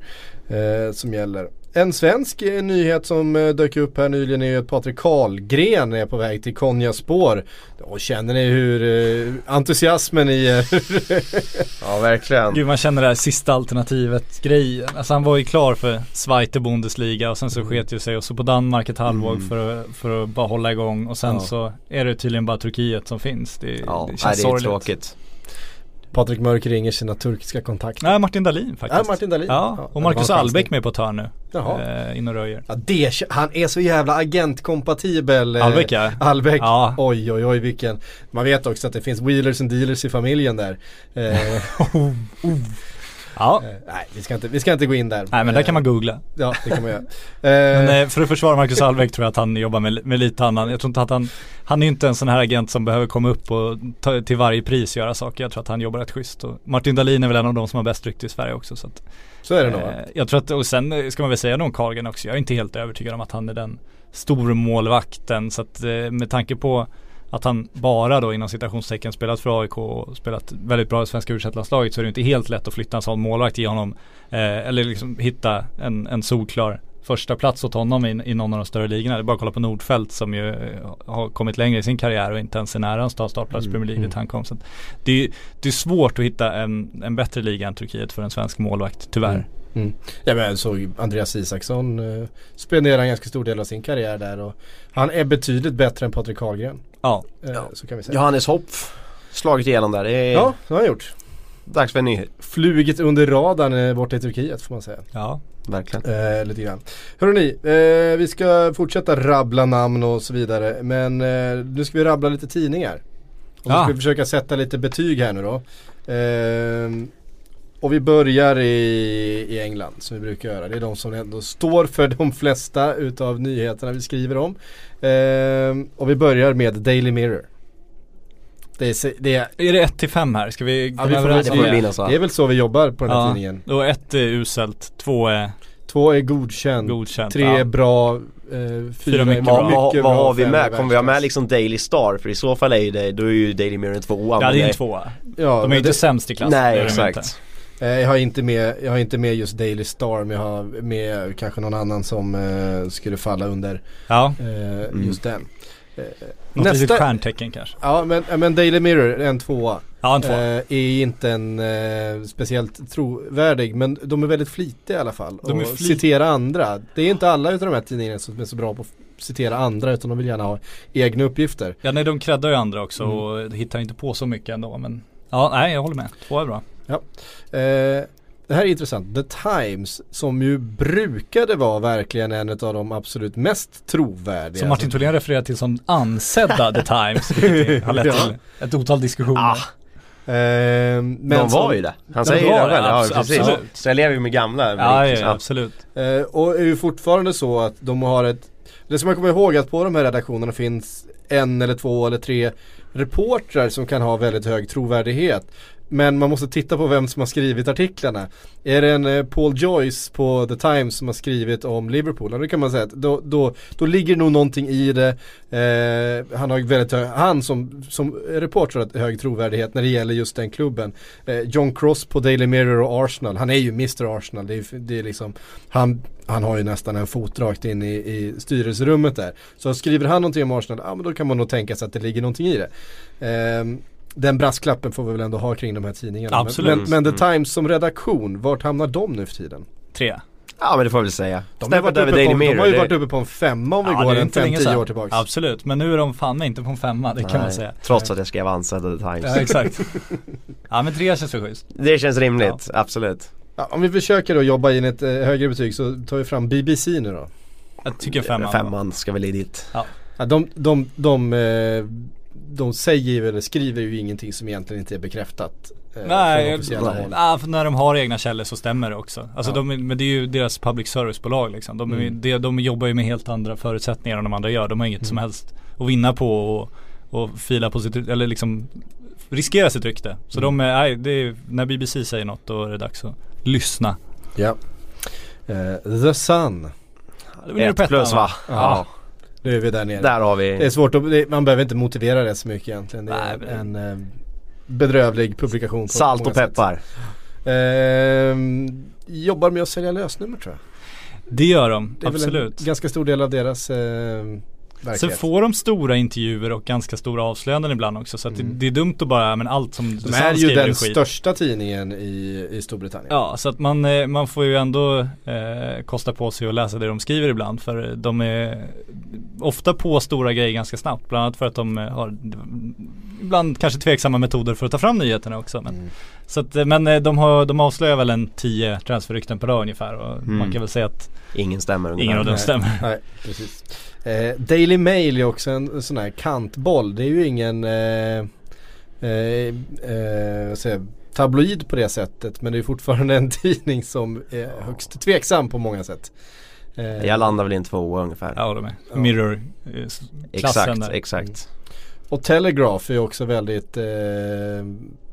Speaker 1: eh, som gäller. En svensk eh, nyhet som eh, dök upp här nyligen är ju att Patrik Karlgren är på väg till Konja spår. Och känner ni hur eh, entusiasmen i er? [laughs]
Speaker 2: Ja verkligen.
Speaker 3: Gud man känner det här sista alternativet grejen. Alltså han var ju klar för Zweite Bundesliga och sen så
Speaker 1: Mm.
Speaker 3: sket ju sig och så på Danmark ett halvår för, att, för att bara hålla igång och sen
Speaker 1: Ja.
Speaker 3: så är det tydligen bara Turkiet som finns. Det,
Speaker 2: Ja,
Speaker 3: det
Speaker 2: nej,
Speaker 3: känns
Speaker 2: det är
Speaker 3: sorgligt.
Speaker 2: tråkigt.
Speaker 1: Patrik Mörk ringer sina turkiska kontakter.
Speaker 3: Nej Martin Dahlin faktiskt.
Speaker 1: Ja, Martin Dahlin.
Speaker 3: Ja,
Speaker 1: Ja,
Speaker 3: och Marcus Albeck med på ett hörn nu.
Speaker 1: Jaha.
Speaker 3: Eh, in och röjer.
Speaker 1: Ja, det, han är så jävla agentkompatibel. eh,
Speaker 3: Albeck, ja.
Speaker 1: Albeck.
Speaker 3: Ja.
Speaker 1: Oj oj oj vilken. Man vet också att det finns wheelers and dealers i familjen där. Eh, [laughs]
Speaker 3: Ja.
Speaker 1: eh, nej vi ska, inte, vi ska inte gå in där.
Speaker 3: Nej men där kan man googla.
Speaker 1: Ja det kan man göra. [laughs]
Speaker 3: Men
Speaker 1: Eh,
Speaker 3: eh, för att försvara Marcus Albeck tror jag att han jobbar med, med lite annan. Jag tror inte att han, han är ju inte en sån här agent som behöver komma upp och ta, till varje pris göra saker. Jag tror att han jobbar rätt schysst. Och Martin Dahlin är väl en av de som har bäst rykte i Sverige också. Så att,
Speaker 1: så är det nog
Speaker 3: eh, jag tror att, och sen eh, ska man väl säga någon Carlgren också. Jag är inte helt övertygad om att han är den stormålvakten. Så att eh, med tanke på att han bara då inom citationstecken spelat för AIK och spelat väldigt bra i svenska u så är det inte helt lätt att flytta en sån målvakt i honom. Eh, eller liksom hitta en, en solklar första plats åt honom i, i någon av de större ligorna. Det är bara att kolla på Nordfeldt som ju eh, har kommit längre i sin karriär och inte ens är nära ta startplats i Premier League dit han kom. Så det, är, det är svårt att hitta en, en bättre liga än Turkiet för en svensk målvakt, tyvärr.
Speaker 1: Mm. Ja men jag såg Andreas Isaksson eh, spenderar en ganska stor del av sin karriär där och han är betydligt bättre än Patrik Karlgren.
Speaker 3: Ja.
Speaker 1: Eh, Så kan vi säga.
Speaker 2: Johannes Hopp slagit igenom där. Det är
Speaker 1: Ja, det har han gjort.
Speaker 2: dags för en ny.
Speaker 1: Flugit under radarn eh, borta i Turkiet får man säga.
Speaker 3: Ja.
Speaker 2: Verkligen.
Speaker 1: Eh, lite grann. Hörrni, eh, vi ska fortsätta rabbla namn och så vidare. Men eh, nu ska vi rabbla lite tidningar. Och så
Speaker 3: Ja.
Speaker 1: ska vi försöka sätta lite betyg här nu då. Eh, och vi börjar i, i England som vi brukar göra. Det är de som ändå står för de flesta utav nyheterna vi skriver om. Eh, och vi börjar med Daily Mirror. Det är, det är,
Speaker 3: Är det 1 till 5 här? Ska vi
Speaker 1: ja, vi får,
Speaker 2: det får
Speaker 3: det?
Speaker 1: det är väl så vi jobbar på den här
Speaker 3: Ja,
Speaker 1: tidningen.
Speaker 3: då ett är uselt, två är
Speaker 1: Två är godkänd.
Speaker 3: godkänt.
Speaker 1: Tre
Speaker 3: ja.
Speaker 1: är bra, eh, fyra, är
Speaker 3: mycket
Speaker 1: bra.
Speaker 2: Vad, vad,
Speaker 1: mycket
Speaker 2: vad
Speaker 1: bra,
Speaker 2: har vi med? Kommer vi ha med liksom Daily Star? För i så fall är ju det, då är ju Daily Mirror en tvåa.
Speaker 3: Ja det är en tvåa.
Speaker 1: Ja,
Speaker 3: De är ju inte sämst i klass.
Speaker 2: Nej exakt.
Speaker 1: Eh, jag, har inte med, jag har inte med just Daily Star men jag har med kanske någon annan som eh, skulle falla under
Speaker 3: Ja,
Speaker 1: eh, just den. Eh,
Speaker 3: något litet stjärntecken kanske.
Speaker 1: Ja men, men Daily Mirror, en tvåa.
Speaker 3: Ja en tvåa.
Speaker 1: Eh, är inte en eh, speciellt trovärdig men de är väldigt flitiga i alla fall.
Speaker 3: De
Speaker 1: och citera andra. Det är inte alla utav de här tidningarna som är så bra på att citera andra utan de vill gärna ha egna uppgifter.
Speaker 3: Ja nej de creddar ju andra också
Speaker 1: Mm.
Speaker 3: och hittar inte på så mycket ändå men Ja nej jag håller med, två är bra.
Speaker 1: Eh, det här är intressant. The Times som ju brukade vara verkligen en av de absolut mest trovärdiga.
Speaker 3: Som Martin Tholén refererar till som ansedda The Times, [laughs] vilket har lett
Speaker 1: Ja.
Speaker 3: till ett otal diskussioner.
Speaker 2: Ah,
Speaker 1: Eh, men
Speaker 2: de var
Speaker 1: som-
Speaker 2: ju det. Han
Speaker 3: De
Speaker 2: säger
Speaker 3: var
Speaker 2: det
Speaker 3: det?
Speaker 2: Ja, precis.
Speaker 3: absolut.
Speaker 2: Så jag lever ju med gamla.
Speaker 3: Ja, ja, ja absolut.
Speaker 1: Eh, och är ju fortfarande så att de har ett Det ska man komma ihåg att på de här redaktionerna finns en eller två eller tre reportrar som kan ha väldigt hög trovärdighet. Men man måste titta på vem som har skrivit artiklarna. Är det en eh, Paul Joyce på The Times som har skrivit om Liverpool? Ja, då kan man säga att då, då, då ligger nog någonting i det. Eh, han har väldigt hög, han som, som reporter har hög trovärdighet när det gäller just den klubben. Eh, John Cross på Daily Mirror och Arsenal, han är ju Mr Arsenal. Det är, det är liksom, han, han har ju nästan en fot rakt in i, i styrelserummet där. Så skriver han någonting om Arsenal, ja men då kan man nog tänka sig att det ligger någonting i det. Eh, den brasklappen får vi väl ändå ha kring de här tidningarna.
Speaker 3: Absolut.
Speaker 1: Men, men, men The Times som redaktion, vart hamnar de nu för tiden?
Speaker 3: Tre.
Speaker 2: Ja men det får jag väl säga.
Speaker 1: De har, varit på, de
Speaker 2: Mirror.
Speaker 1: har ju
Speaker 2: det-
Speaker 1: varit uppe på en femma om vi
Speaker 3: Ja, det
Speaker 1: går
Speaker 3: är
Speaker 1: en 5-10
Speaker 3: sedan.
Speaker 1: år tillbaka.
Speaker 3: Absolut, men nu är de fan inte på en femma, det kan man
Speaker 2: Nej,
Speaker 3: säga.
Speaker 2: Trots att jag skrev The Times.
Speaker 3: Ja exakt. [laughs] ja men tre känns väl schysst.
Speaker 2: Det känns rimligt, absolut.
Speaker 1: Ja, om vi försöker då jobba in ett eh, högre betyg så tar vi fram BBC nu då.
Speaker 3: Jag tycker femman.
Speaker 2: Femman ska väl i dit.
Speaker 1: Ja, de, de, de, eh, de säger ju eller skriver ju ingenting som egentligen inte är bekräftat. eh,
Speaker 3: Nej,
Speaker 2: nej.
Speaker 1: håll.
Speaker 3: Ja, för när de har egna källor så stämmer det också. Alltså
Speaker 1: Ja.
Speaker 3: de, är- men det är ju deras public service-bolag liksom. De,
Speaker 1: Mm.
Speaker 3: de, de jobbar ju med helt andra förutsättningar än de andra gör. De har inget som helst att vinna på och, och fila på sitt, eller liksom riskera sitt rykte. Så de är, nej, det är, när BBC säger något då är det dags att lyssna.
Speaker 1: Ja. Eh, The Sun.
Speaker 3: Det blir
Speaker 2: Ett plus va?
Speaker 1: Ja.
Speaker 2: Ja.
Speaker 1: Nu är vi där nere.
Speaker 2: Där har
Speaker 1: Det är
Speaker 2: vi.
Speaker 1: svårt att, det, man behöver inte motivera det så mycket egentligen. Det är
Speaker 3: Nej, men-
Speaker 1: en, eh, bedrövlig publikation. På
Speaker 2: Salt och peppar.
Speaker 1: Ehm, jobbar med att sälja lösnummer tror jag.
Speaker 3: Det gör de,
Speaker 1: Det är väl
Speaker 3: absolut.
Speaker 1: en ganska stor del av deras eh,
Speaker 3: Sen
Speaker 1: verklighet.
Speaker 3: får de stora intervjuer och ganska stora avslöjanden ibland också. Så att det, det är dumt att bara, men allt som
Speaker 1: Mm. De är ju den största tidningen i, i Storbritannien.
Speaker 3: Ja, så att man, eh, man får ju ändå eh, kosta på sig att läsa det de skriver ibland. För de är ofta på stora grejer ganska snabbt. Bland annat för att de eh, har ibland kanske tveksamma metoder för att ta fram nyheterna också. Men,
Speaker 1: Mm.
Speaker 3: så att, eh, men eh, de, har, de avslöjar väl en tio transferrykten per dag ungefär. Och
Speaker 2: Mm.
Speaker 3: man kan väl säga att
Speaker 2: Ingen stämmer ungefär.
Speaker 3: ingen av dem stämmer.
Speaker 1: Nej, precis. Eh, Daily Mail är också en sån här kantboll. Det är ju ingen eh, eh, eh, säger, tabloid på det sättet. Men det är fortfarande en [laughs] tidning som är högst tveksam på många sätt.
Speaker 2: Jag landar väl i en tvåa ungefär.
Speaker 3: Med.
Speaker 1: Ja.
Speaker 3: Mirror eh, s- klassen
Speaker 2: exakt,
Speaker 3: där.
Speaker 2: exakt.
Speaker 1: Och Telegraph är också väldigt eh,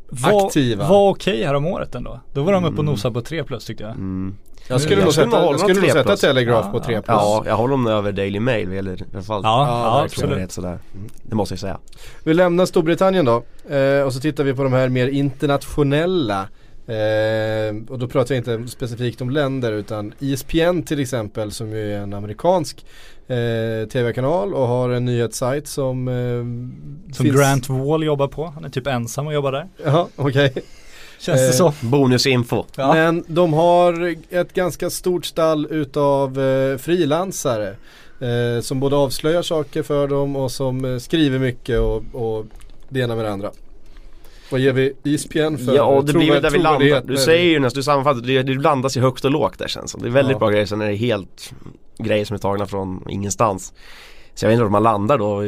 Speaker 3: Var,
Speaker 1: aktiva.
Speaker 3: var okej här om året ändå. Då var de uppe och
Speaker 2: Mm.
Speaker 3: nosade på 3 plus tyckte jag.
Speaker 2: Mm.
Speaker 1: jag skulle nog sätta, jag skulle nog sätta
Speaker 2: plus.
Speaker 1: Telegraph
Speaker 3: Ja,
Speaker 1: på 3
Speaker 3: ja.
Speaker 1: plus.
Speaker 2: Ja, jag håller dem över Daily Mail eller i alla fall.
Speaker 3: Ja,
Speaker 1: Ja,
Speaker 3: absolut.
Speaker 2: Sådär. Det måste jag säga.
Speaker 1: Vi lämnar Storbritannien då eh, och så tittar vi på de här mer internationella eh, och då pratar jag inte specifikt om länder utan ESPN till exempel som ju är en amerikansk eh, tv-kanal och har en nyhetssajt som eh,
Speaker 3: Som Grant Wall jobbar på. Han är typ ensam och jobbar där.
Speaker 1: Ja, okej.
Speaker 3: Känns det
Speaker 1: Eh,
Speaker 3: så.
Speaker 2: Bonusinfo.
Speaker 3: Ja.
Speaker 1: Men de har ett ganska stort stall utav eh, frilansare eh, som både avslöjar saker för dem och som eh, skriver mycket och, och det ena med det andra. Vad ger vi ESPN för
Speaker 2: Ja och det blir väl där vi landar. Du säger ju nästan, du sammanfattar, det, det blandas ju högt och lågt där känns som. Det är väldigt
Speaker 1: Ja.
Speaker 2: bra grejer, sen är det helt grejer som är tagna från ingenstans. Så jag vet inte var man landar då,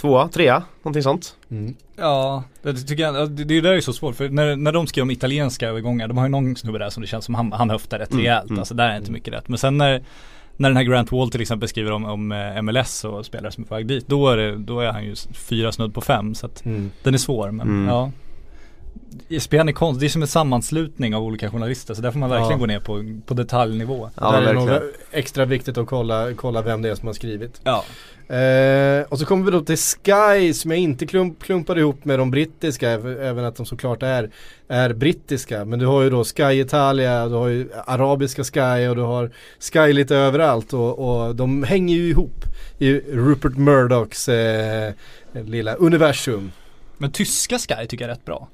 Speaker 2: tvåa, trea, någonting sånt.
Speaker 1: Mm.
Speaker 3: Ja, det tycker jag, ja, det, det där är så svårt för när, när de skriver om italienska övergångar, de har ju någon snubbe där som det känns som han, han höftar rätt
Speaker 2: Mm,
Speaker 3: rejält.
Speaker 2: mm.
Speaker 3: Alltså där är inte mycket rätt. Men sen när, när den här Grant Wall till exempel skriver om, om eh, MLS och spelare som är på väg dit, då är, det, då är han ju fyra snudd på fem. Så att
Speaker 1: Mm.
Speaker 3: den är svår men
Speaker 2: Mm.
Speaker 3: ja. ESPN är konst, det är som en sammanslutning av olika journalister så där får man verkligen
Speaker 1: Ja.
Speaker 3: gå ner på, på detaljnivå.
Speaker 2: Ja
Speaker 1: Där är det nog extra viktigt att kolla, kolla vem det är som har skrivit.
Speaker 3: Ja.
Speaker 1: Eh, och så kommer vi då till Sky som jag inte klump, klumpade ihop med de brittiska, äv- även att de såklart är, är brittiska. Men du har ju då Sky Italia, du har ju arabiska Sky och du har Sky lite överallt och, och de hänger ju ihop i Rupert Murdochs eh, lilla universum.
Speaker 3: Men tyska Sky tycker jag är rätt bra.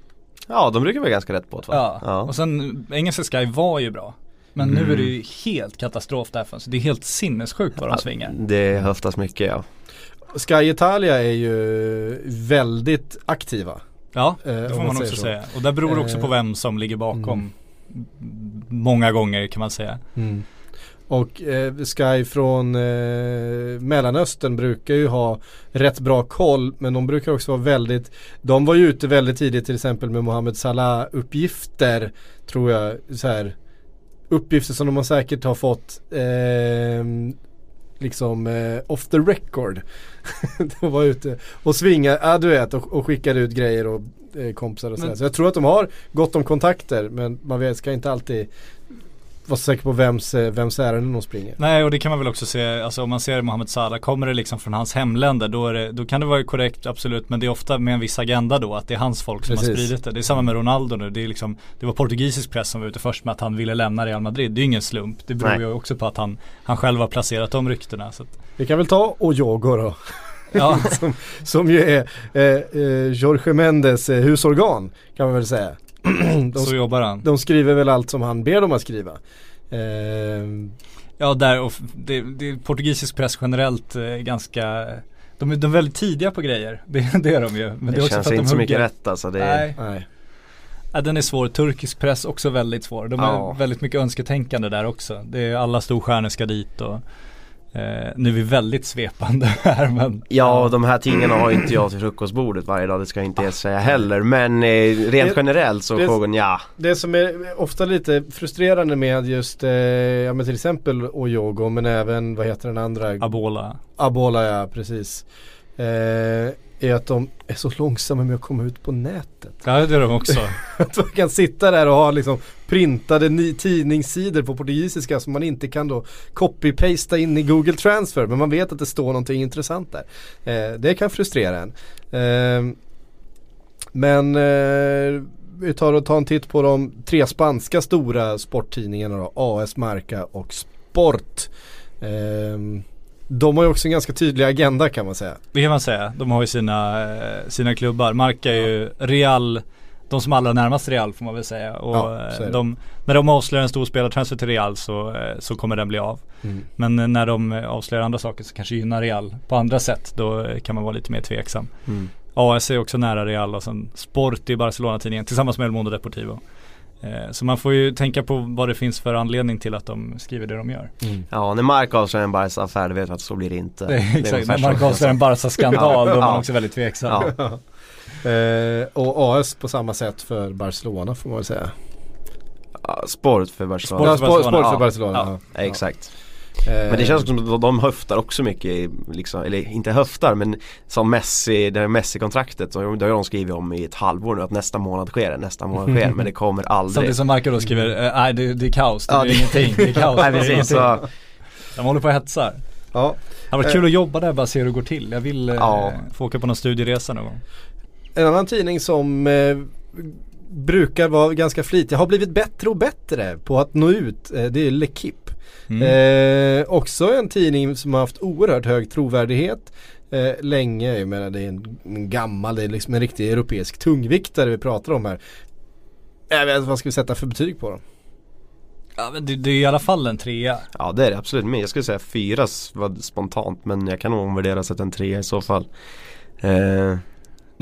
Speaker 2: Ja de brukar vara ganska rätt på det va?
Speaker 3: Ja. Och sen engelska Sky var ju bra. Men
Speaker 2: Mm.
Speaker 3: nu är det ju helt katastrof där för så det är helt sinnessjukt vad de svingar.
Speaker 2: Det höftas mycket ja.
Speaker 1: Sky Italia är ju väldigt aktiva.
Speaker 3: Ja,
Speaker 1: Eh,
Speaker 3: det får
Speaker 1: man
Speaker 3: man också
Speaker 1: så.
Speaker 3: säga. Och där beror det också på
Speaker 1: Eh,
Speaker 3: vem som ligger bakom.
Speaker 1: mm.
Speaker 3: Många gånger kan man säga.
Speaker 1: Och eh, Sky från eh, Mellanöstern brukar ju ha rätt bra koll men de brukar också vara väldigt De var ju ute väldigt tidigt till exempel med Mohammed Salah uppgifter tror jag så här Uppgifter som de säkert har fått eh, liksom eh, off the record. [laughs] de var ute och svingade, ja du vet och, och skickade ut grejer och eh, kompisar och sådär. Så jag tror att de har gott om kontakter men man vet, ska inte alltid vara säker på vems, eh, vems ärenden de springer.
Speaker 3: Nej och det kan man väl också se, alltså om man ser Mohammed Salah, kommer det liksom från hans hemländer då, är det, då kan det vara korrekt absolut men det är ofta med en viss agenda då att det är hans folk som har
Speaker 1: Precis.
Speaker 3: spridit det. Det är samma med Ronaldo nu, det är liksom Det var portugisisk press som var ute först med att han ville lämna Real Madrid. Det är ju ingen slump. Det beror
Speaker 2: Nej.
Speaker 3: ju också på att han, han själv har placerat de ryktena. Så att,
Speaker 1: Vi kan väl ta Ojogo då.
Speaker 3: ja, [laughs]
Speaker 1: som, som ju är eh, eh, Jorge Mendes eh, husorgan kan man väl säga. [clears throat] de,
Speaker 3: så jobbar han.
Speaker 1: de skriver väl allt som han ber dem att skriva. Eh,
Speaker 3: Ja där och det, det, portugisisk press generellt är ganska de är, de är väldigt tidiga på grejer. [laughs] Det, det är de ju. Men
Speaker 2: Det,
Speaker 3: det,
Speaker 2: känns inte
Speaker 3: de
Speaker 2: så mycket rätt alltså. Det är,
Speaker 3: Nej.
Speaker 1: nej.
Speaker 3: Ja, den är svår. Turkisk press också väldigt svår. De
Speaker 2: Ja.
Speaker 3: är väldigt mycket önsketänkande där också. Det är alla storstjärnor ska dit och eh, nu är vi väldigt svepande [laughs] här men
Speaker 2: Ja, de här tidningarna har inte jag till frukostbordet varje dag, det ska jag inte ens säga heller. Men eh, rent
Speaker 1: Det-
Speaker 2: generellt så frågan ja.
Speaker 1: Det som är ofta lite frustrerande med just, eh, ja men till exempel Ojogo men även vad heter den andra?
Speaker 3: Abola.
Speaker 1: Abola ja, precis. Eh, är att de är så långsamma med att komma ut på nätet.
Speaker 3: Ja det är de också. [laughs]
Speaker 1: Att man kan sitta där och ha liksom printade tidningssidor på portugisiska som man inte kan då copy-pasta in i Google Transfer. Men man vet att det står någonting intressant där. Eh, det kan frustrera en. Eh, Men eh, vi tar och tar en titt på de tre spanska stora sporttidningarna då. AS, Marca och Sport. Ehm, de har ju också en ganska tydlig agenda kan man säga.
Speaker 3: Det kan man säga. De har ju sina, eh, sina klubbar. Marca är ju Real, de som allra närmast Real får man väl säga. Och
Speaker 1: Ja, är
Speaker 3: eh, de, när de avslöjar en stor spelartransfer till Real så, eh, så kommer den bli av.
Speaker 1: Mm.
Speaker 3: Men när de avslöjar andra saker som kanske gynnar Real på andra sätt då kan man vara lite mer tveksam.
Speaker 2: Mm.
Speaker 3: AS är också nära Real och sen Sport i Barcelona-tidningen tillsammans med El Mundo Deportivo. Eh, Så man får ju tänka på vad det finns för anledning till att de skriver det de gör.
Speaker 2: Ja, när Mark avslöjar en Barca-affär, vet vi att så blir det inte. [laughs]
Speaker 3: Det är exakt, när
Speaker 2: så.
Speaker 3: Mark avslöjar en Barca-skandal då är man
Speaker 2: Ja.
Speaker 3: också väldigt tveksam.
Speaker 2: Ja. [laughs]
Speaker 1: Eh, och AS på samma sätt för Barcelona får man väl säga.
Speaker 2: Ja, sport för Barcelona.
Speaker 1: Ja,
Speaker 3: för
Speaker 1: sport,
Speaker 3: Barcelona.
Speaker 1: sport för
Speaker 2: Ja.
Speaker 1: Barcelona.
Speaker 2: Ja, exakt.
Speaker 1: Eh,
Speaker 2: Men det känns som att de- höftar också mycket, liksom, eller inte höftar men som Messi, det här Messi-kontraktet, och det har de skrivit om i ett halvår nu att nästa månad sker det, nästa månad sker men det kommer aldrig.
Speaker 3: Samtidigt som Marco då skriver, eh, nej det, det är kaos, det
Speaker 2: Ja,
Speaker 3: ingenting, det är kaos. [laughs]
Speaker 2: Nej
Speaker 3: det är
Speaker 2: precis, så,
Speaker 3: De håller på och hetsar.
Speaker 1: Ja,
Speaker 3: Det varit kul att jobba där bara se hur det går till. Jag vill eh,
Speaker 2: Ja.
Speaker 3: få åka på någon studieresa någon gång.
Speaker 1: En annan tidning som eh, brukar vara ganska flitig, har blivit bättre och bättre på att nå ut, eh, det är L'Equipe.
Speaker 3: Mm.
Speaker 1: Eh, också en tidning som har haft oerhört hög trovärdighet eh, länge. Jag menar det är en, en gammal, det är liksom en riktig europeisk tungviktare vi pratar om här. Jag vet, inte, vad ska vi sätta för betyg på dem?
Speaker 3: Ja men det, det är i alla fall en trea.
Speaker 2: ja det är det absolut, men jag skulle säga fyra var spontant men jag kan omvärdera så att en trea i så fall. Eh,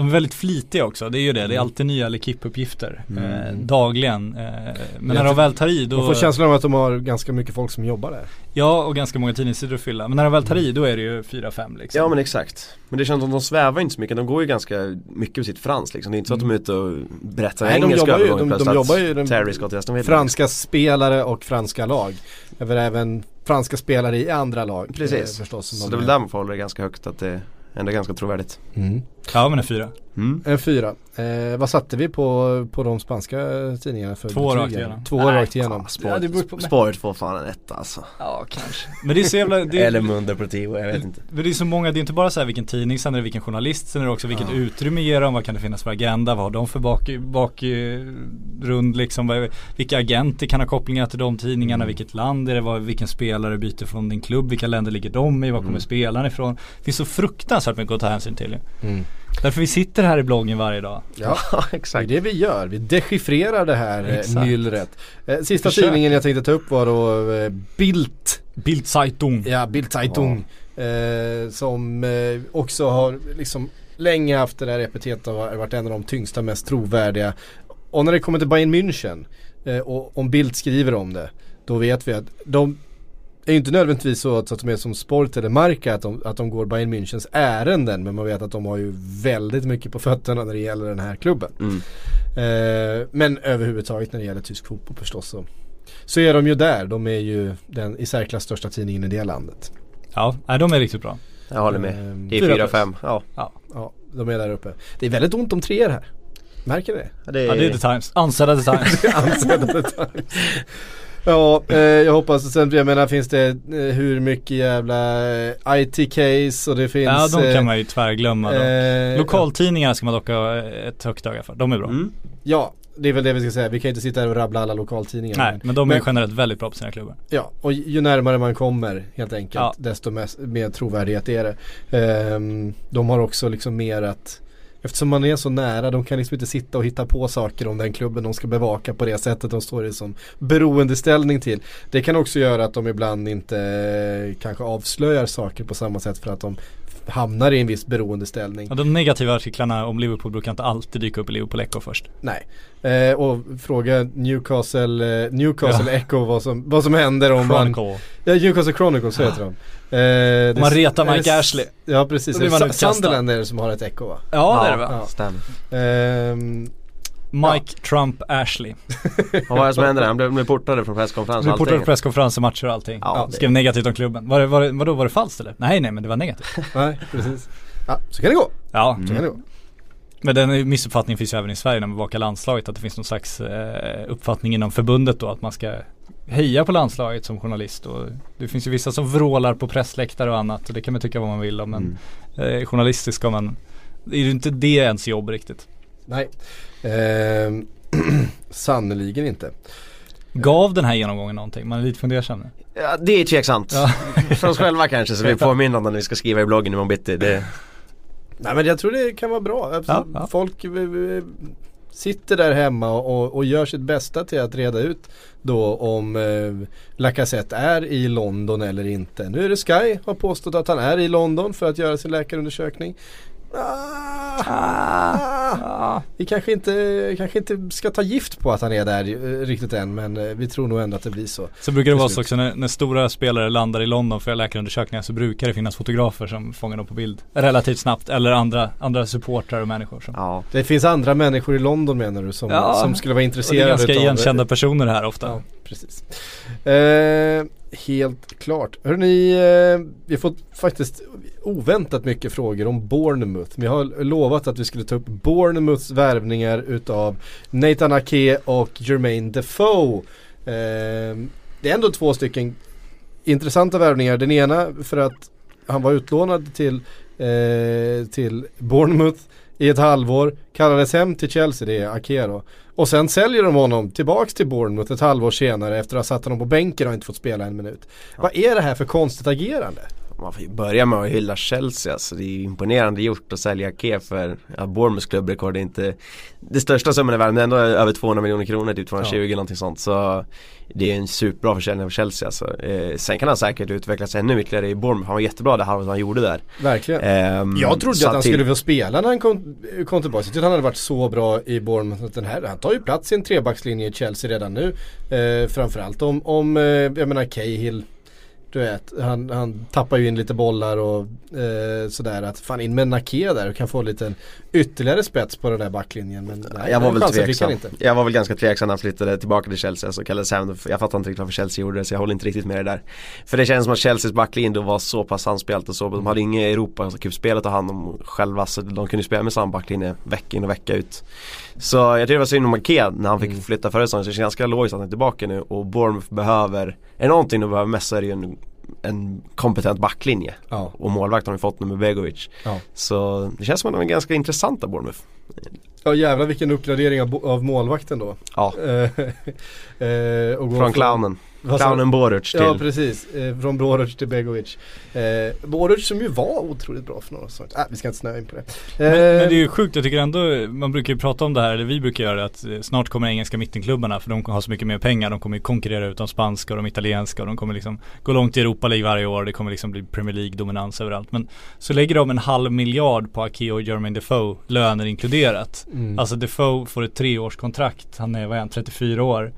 Speaker 3: De är väldigt flitiga också, det är ju det.
Speaker 1: Mm.
Speaker 3: Det är alltid nya L'Equipe-uppgifter. Eh, dagligen. Eh, men när de väl tar i då,
Speaker 1: Man får känslan av att de har ganska mycket folk som jobbar där.
Speaker 3: ja och ganska många tidningssidor att fylla. Men när de väl tar i då är det ju 4-5 liksom.
Speaker 2: ja men exakt. Men det känns som att de svävar inte så mycket, de går ju ganska mycket med sitt frans liksom. Det är inte så att de är ute och berättar
Speaker 1: Nej, de
Speaker 2: engelska
Speaker 1: jobbar ju- de- de jobbar ju- de-
Speaker 2: Terry Aston Villa.
Speaker 1: Franska spelare och franska lag. Även, även franska spelare i andra lag. eh,
Speaker 2: Precis,
Speaker 1: förstås, som
Speaker 2: så
Speaker 1: de
Speaker 2: det är väl
Speaker 1: är.
Speaker 2: där man får hålla det ganska högt att det ändå är ganska trovärdigt.
Speaker 1: Mm.
Speaker 3: Ja men en fyra.
Speaker 2: Mm.
Speaker 1: En fyra. Eh, vad satte vi på, på de spanska tidningarna för
Speaker 3: Två rakt igenom.
Speaker 1: Två
Speaker 3: Nej,
Speaker 1: rakt igenom.
Speaker 2: Sport,
Speaker 3: Ja,
Speaker 2: sport får fan en etta alltså.
Speaker 3: Ja kanske. Men det är så jävla, det,
Speaker 2: Eller Mundo Deportivo, jag vet inte.
Speaker 3: Men det är så många, det är inte bara så här vilken tidning, sen är det vilken journalist, sen är det också vilket
Speaker 2: Ja.
Speaker 3: utrymme ger de, vad kan det finnas för agenda, vad har de för bak, bakgrund liksom, vad, vilka agenter kan ha kopplingar till de tidningarna, vilket land är det, vad, vilken spelare byter från din klubb, vilka länder ligger de i, var kommer spelarna ifrån. Det finns så fruktansvärt mycket att ta hänsyn till ju.
Speaker 1: Mm.
Speaker 3: Därför vi sitter här i bloggen varje dag.
Speaker 1: Ja, [laughs]
Speaker 2: Ja
Speaker 1: det är
Speaker 2: exakt.
Speaker 1: det vi gör. Vi dechiffrerar det här eh,
Speaker 3: Exakt.
Speaker 1: myllret. Eh, sista
Speaker 3: Försök.
Speaker 1: tidningen jag tänkte ta upp var då eh, Bild.
Speaker 3: Bildzeitung.
Speaker 1: Ja, Bildzeitung. Eh, som eh, också har liksom länge haft det där epitetet har varit en av de tyngsta, mest trovärdiga. Och när det kommer till Bayern München eh, och om Bildt skriver om det, då vet vi att de är ju inte nödvändigtvis så att, så att de är som Sport eller Marca att de, att de går Bayern Münchens ärenden men man vet att de har ju väldigt mycket på fötterna när det gäller den här klubben.
Speaker 2: Mm.
Speaker 1: Eh, men överhuvudtaget när det gäller tysk fotboll förstås så, så är de ju där. De är ju den i särklass största tidningen i det landet.
Speaker 3: Ja, de är riktigt bra.
Speaker 2: Jag håller med.
Speaker 1: Ehm,
Speaker 2: Det är
Speaker 1: fyra
Speaker 2: 4-5. Ja.
Speaker 1: Ja, de är där uppe. Det är väldigt ont om treor här. Märker ni det?
Speaker 2: Det
Speaker 3: Ja det är The Times, ansedda The Times. [laughs]
Speaker 1: Ansedda The Times. Ja, eh, jag hoppas sen jag menar finns det eh, hur mycket jävla eh, IT-case och det finns
Speaker 3: ja de
Speaker 1: eh,
Speaker 3: kan man ju tvärglömma
Speaker 1: eh,
Speaker 3: Lokaltidningar ska man dock ha ett högt öga för, de är bra.
Speaker 2: Mm.
Speaker 1: Ja, det är väl det vi ska säga. Vi kan inte sitta här och rabbla alla lokaltidningar.
Speaker 3: Nej, men de är
Speaker 1: Men-
Speaker 3: generellt väldigt bra på sina klubbar.
Speaker 1: Ja, och ju närmare man kommer helt enkelt
Speaker 3: Ja.
Speaker 1: desto mest, mer trovärdighet är det. Ehm, de har också liksom mer att Eftersom man är så nära, de kan liksom inte sitta och hitta på saker om den klubben de ska bevaka på det sättet de står i som beroendeställning till. Det kan också göra att de ibland inte eh, kanske avslöjar saker på samma sätt för att de hamnar i en viss beroendeställning.
Speaker 3: Ja, de negativa artiklarna om Liverpool brukar inte alltid dyka upp i Liverpool Echo först.
Speaker 1: Nej. Eh, och fråga Newcastle, eh, Newcastle Echo vad som, vad som händer om man
Speaker 3: Chronicle.
Speaker 1: Ja, Newcastle Chronicles så heter de. Eh,
Speaker 3: Om man retar Mike
Speaker 1: det-
Speaker 3: Ashley.
Speaker 1: Ja precis,
Speaker 3: Då blir
Speaker 1: Är
Speaker 3: man
Speaker 1: det
Speaker 3: utkastad.
Speaker 1: Sunderland är det som har ett echo va?
Speaker 3: Ja, det är det va?
Speaker 1: Ja.
Speaker 2: Stämmer.
Speaker 3: Mike Trump Ashley.
Speaker 2: Och [laughs] vad är det som händer? Han blev, blev portade från presskonferens och
Speaker 3: Vi portade
Speaker 2: allting.
Speaker 3: presskonferenser, matcher och allting.
Speaker 2: Ja,
Speaker 3: Ja,
Speaker 2: det-
Speaker 3: Skrev negativt om klubben. Var det, var det, vadå, var det falskt eller? Nej nej men det var negativt. [laughs]
Speaker 1: nej precis. Ja, så kan det gå.
Speaker 3: Ja,
Speaker 1: Så kan det gå.
Speaker 3: men den missuppfattningen finns ju även i Sverige när man bevakar landslaget. Att det finns någon slags eh, uppfattning inom förbundet då att man ska heja på landslaget som journalist. Och det finns ju vissa som vrålar på pressläktare och annat. Och det kan man tycka vad man vill om. Men
Speaker 2: Mm.
Speaker 3: eh, journalistiskt ska man, det är ju inte det ens jobb riktigt.
Speaker 1: Nej. Ehm, [clears throat] Sannerligen inte.
Speaker 3: Gav den här genomgången någonting? Man är lite fundersam nu.
Speaker 2: Ja, det är tveksamt.
Speaker 3: Ja. [laughs]
Speaker 2: För oss själva kanske så vi påminner om när vi ska skriva i bloggen imorgon bitti. Det,
Speaker 1: Nej men jag tror det kan vara bra. Alltså,
Speaker 3: Ja, ja.
Speaker 1: Folk eh, eh, sitter där hemma och, och gör sitt bästa till att reda ut då om eh, Lacazette är i London eller inte. Nu är det Sky har påstått att han är i London för att göra sin läkarundersökning. Ah, ah, vi kanske inte, kanske inte ska ta gift på att han är där eh, riktigt än men eh, vi tror nog ändå att det blir så.
Speaker 3: Så brukar det vara så också när, när stora spelare landar i London för läkarundersökningar så brukar det finnas fotografer som fångar dem på bild relativt snabbt. Eller andra, andra supportrar och människor som
Speaker 2: ja.
Speaker 1: Det finns andra människor i London menar du som,
Speaker 3: Ja,
Speaker 1: som skulle vara
Speaker 3: och det är
Speaker 1: intresserade
Speaker 3: ganska igenkända personer här ofta.
Speaker 1: Ja, precis. Eh, helt klart. Hörrni, eh, vi har fått faktiskt oväntat mycket frågor om Bournemouth. Vi har lovat att vi skulle ta upp Bournemouths värvningar utav Nathan Ake och Jermaine Defoe. Eh, det är ändå två stycken intressanta värvningar. Den ena för att han var utlånad till, eh, till Bournemouth i ett halvår, kallades hem till Chelsea, det är Ake då. Och sen säljer de honom tillbaks till Bournemouth ett halvår senare efter att ha satt honom på bänken och inte fått spela en minut. Vad är det här för konstigt agerande?
Speaker 2: Man får ju börja med att hylla Chelsea alltså. Det är ju imponerande gjort att sälja Ake för ja, Bournemouths klubbrekord är inte Det största summan i världen, men ändå över 200 miljoner kronor, typ 220
Speaker 1: Ja.
Speaker 2: någonting sånt. Så det är en superbra försäljning av Chelsea alltså. eh, Sen kan han säkert utvecklas ännu ytterligare i Bournemouth. Han var jättebra det halvåret han gjorde där.
Speaker 1: Verkligen.
Speaker 2: Ehm,
Speaker 1: Jag trodde att han
Speaker 2: till-
Speaker 1: skulle få spela när han kom, kom tillbaka. Jag tyckte han hade varit så bra i Bournemouth. Att den här, han tar ju plats i en trebackslinje i Chelsea redan nu. Eh, framförallt om, om eh, jag menar Cahill. Du vet, han, han tappar ju in lite bollar och eh, sådär. Att fan in med Nake där och kan få lite ytterligare spets på den där backlinjen. Men nej,
Speaker 2: jag var väl tveksam. Jag var väl ganska tveksam när han flyttade tillbaka till Chelsea. Alltså kallades hem. Jag fattar inte riktigt varför Chelsea gjorde det så jag håller inte riktigt med det där. För det känns som att Chelseas backlinje då var så pass samspelt och så. De hade inget Europa-cupspel att ta hand om själva så de kunde spela med samma backlinje vecka in och vecka ut. Så jag tycker det var synd om Ake när han fick
Speaker 1: Mm.
Speaker 2: flytta förra säsongen. Så det känns ganska logiskt att han är tillbaka nu och Bournemouth behöver, är det någonting de behöver mest så är det ju en, en kompetent backlinje.
Speaker 1: Ja,
Speaker 2: Och målvakt har de fått nu med Begovic.
Speaker 1: ja.
Speaker 2: Så det känns som att de är ganska intressanta Bournemouth.
Speaker 1: ja jävlar vilken uppgradering av, av målvakten då.
Speaker 2: Ja,
Speaker 1: Eh, [laughs] eh, och gå
Speaker 2: från clownen. Clownen Boruc till
Speaker 1: Ja precis, eh, från Borovic till Begovic. Eh, Borovic som ju var otroligt bra för några säsonger. Äh, vi ska inte snöa in på det.
Speaker 3: Men,
Speaker 1: Eh,
Speaker 3: men det är ju sjukt, jag tycker ändå, man brukar ju prata om det här, eller vi brukar göra det, att eh, snart kommer engelska mittenklubbarna för de har så mycket mer pengar. De kommer ju konkurrera ut de spanska och de italienska och de kommer liksom gå långt i Europa League varje år. Det kommer liksom bli Premier League-dominans överallt. Men så lägger de en halv miljard på Ake och Jermaine Defoe, löner inkluderat.
Speaker 1: mm.
Speaker 3: Alltså Defoe får ett treårskontrakt, han är, vad är han, 34 år.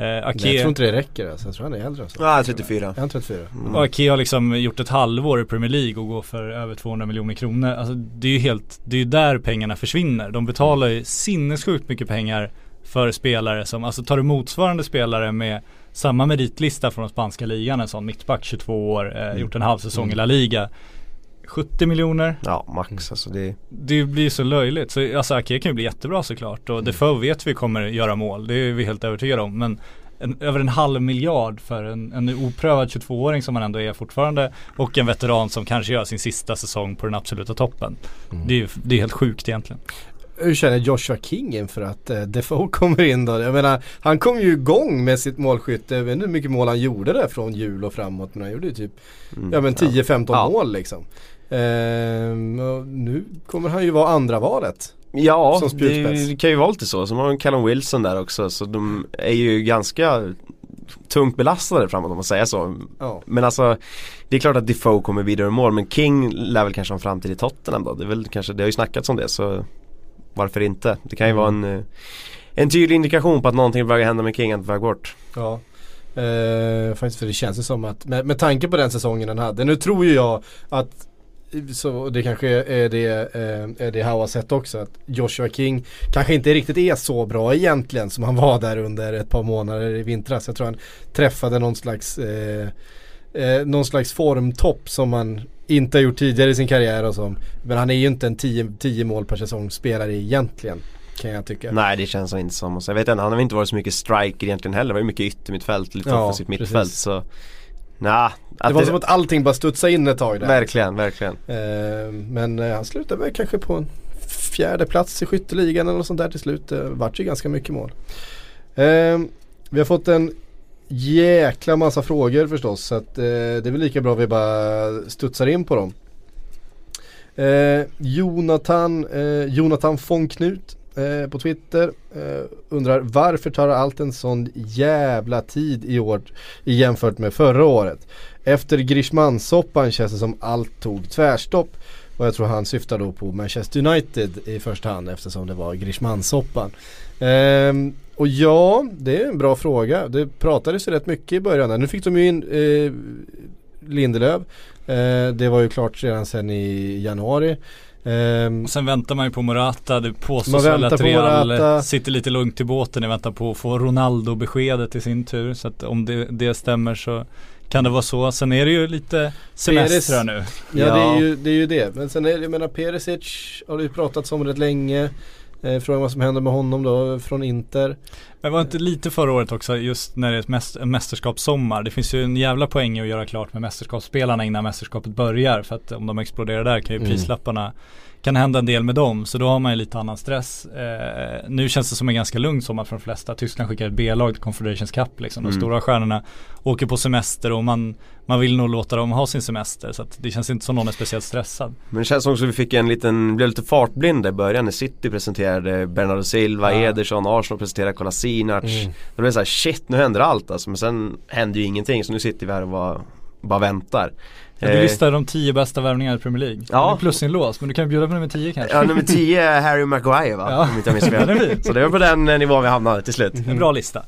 Speaker 3: Eh,
Speaker 1: Nej, jag
Speaker 3: Ake,
Speaker 1: tror inte det räcker alltså. Jag tror han är äldre. Alltså.
Speaker 2: Ja, 34.
Speaker 1: Är han 34? Mm.
Speaker 3: och Ake har liksom gjort ett halvår i Premier League och går för över 200 miljoner kronor. Alltså det är ju helt, det är ju där pengarna försvinner. De betalar ju sinnessjukt mycket pengar för spelare som, alltså tar du motsvarande spelare med samma meritlista från den spanska ligan, en sån mittback 22 år, eh,
Speaker 1: Mm.
Speaker 3: gjort en halv säsong i La Liga. 70 miljoner,
Speaker 2: Ja, max alltså det
Speaker 3: det blir så löjligt. Så alltså Ake kan ju bli jättebra såklart och Defoe vet vi kommer göra mål, det är vi helt övertygade om. Men en, över en halv miljard för en, en oprövad 22-åring som man ändå är fortfarande och en veteran som kanske gör sin sista säsong på den absoluta toppen. Det, är, det är helt sjukt egentligen.
Speaker 1: Hur känner Joshua King inför att eh, Defoe [laughs] kommer in då? Jag menar, han kom ju igång med sitt målskytte. Jag vet inte hur mycket mål han gjorde där från jul och framåt. Men han gjorde ju typ
Speaker 2: mm,
Speaker 1: ja, men 10-15
Speaker 2: Ja.
Speaker 1: mål liksom. Ehm, nu kommer han ju vara andra valet.
Speaker 2: Ja, det, kan ju vara lite så. Så har man Callum Wilson där också så de är ju ganska tungt belastade framåt om man säger så.
Speaker 1: Ja.
Speaker 2: Men alltså det är klart att Defoe kommer vidare i mål men King lär väl kanske ha en framtid i Tottenham då. Det är väl kanske, det har ju snackats om det så varför inte? Det kan ju vara en eh, en tydlig indikation på att någonting börjar hända med King, att väg bort.
Speaker 1: Ja. Eh, faktiskt för det känns ju som att med, med tanke på den säsongen han hade. Nu tror ju jag att så det kanske är det, eh, är det Howe har sett också. Att Joshua King kanske inte riktigt är så bra egentligen som han var där under ett par månader i vintras. Jag tror han träffade någon slags eh, eh, någon slags formtopp som han inte har gjort tidigare i sin karriär och som. Men han är ju inte en 10 mål per säsong spelare egentligen. Kan jag tycka.
Speaker 2: Nej det känns inte som. Och så, jag vet inte, han har inte varit så mycket striker egentligen heller. Det var ju mycket yttermittfält, lite
Speaker 1: Ja,
Speaker 2: offensivt mittfält så Nah,
Speaker 1: Det var som att allting bara studsade in ett tag där.
Speaker 2: Verkligen, verkligen.
Speaker 1: Eh, men eh, han slutar väl kanske på en fjärde plats i skytteligan eller något sånt där till slut. Det vart ju ganska mycket mål. Ehm, vi har fått en jäkla massa frågor förstås så att, eh, det är väl lika bra vi bara studsar in på dem. Eh, Jonathan, eh, Jonathan von Knut eh, på Twitter eh, undrar varför tar allt en sån jävla tid i år jämfört med förra året? Efter Grishman-soppan känns det som allt tog tvärstopp. Och jag tror han syftar då på Manchester United i första hand eftersom det var Grishman-soppan. Ehm, och ja, det är en bra fråga. Det pratades ju rätt mycket i början. där. Nu fick de ju in eh, Lindelöf. Eh, det var ju klart redan sen i januari. Ehm,
Speaker 3: Och sen väntar man ju på Morata, det
Speaker 1: Man
Speaker 3: påstås väl att Real
Speaker 1: Morata.
Speaker 3: sitter lite lugnt i båten i väntan på att få Ronaldo-beskedet i sin tur. Så att om det, det stämmer så kan det vara så. Sen är det ju lite semestrar nu.
Speaker 1: Ja,
Speaker 2: Ja.
Speaker 1: Det, är ju, det är ju det. Men sen är det, jag menar Perisic har det ju pratats om rätt länge. Eh, frågan vad som händer med honom då från Inter.
Speaker 3: Men var inte lite förra året också just när det är ett mäst- en mästerskapssommar. Det finns ju en jävla poäng i att göra klart med mästerskapsspelarna innan mästerskapet börjar. För att om de exploderar där kan ju
Speaker 1: Mm.
Speaker 3: Kan hända en del med dem. Så då har man ju lite annan stress. Eh, nu känns det som en ganska lugn sommar för de flesta. Tyskland skickar ett B-lag till Confederations Cup liksom. De
Speaker 2: Mm.
Speaker 3: stora stjärnorna åker på semester och man, man vill nog låta dem ha sin semester. Så att det känns inte som någon är speciellt stressad.
Speaker 2: Men det känns också som vi fick en liten, blev lite fartblinda i början när City presenterade Bernardo Silva,
Speaker 3: Ja.
Speaker 2: Ederson, Arsenal presenterade Kolasinac.
Speaker 1: Mm.
Speaker 2: Det blev såhär shit nu händer allt alltså men sen hände ju ingenting så nu sitter vi här och bara, bara väntar.
Speaker 3: Du
Speaker 2: Eh,
Speaker 3: listar de tio bästa värvningarna i Premier League.
Speaker 2: Ja.
Speaker 3: Det är plusinlås, men du kan ju bjuda på nummer tio kanske.
Speaker 2: Ja nummer 10 är Harry Maguire va?
Speaker 3: Ja.
Speaker 2: Om inte jag minns [laughs]
Speaker 3: Den är
Speaker 2: fel. Så det var på den eh, nivån vi hamnade till slut.
Speaker 3: En bra lista.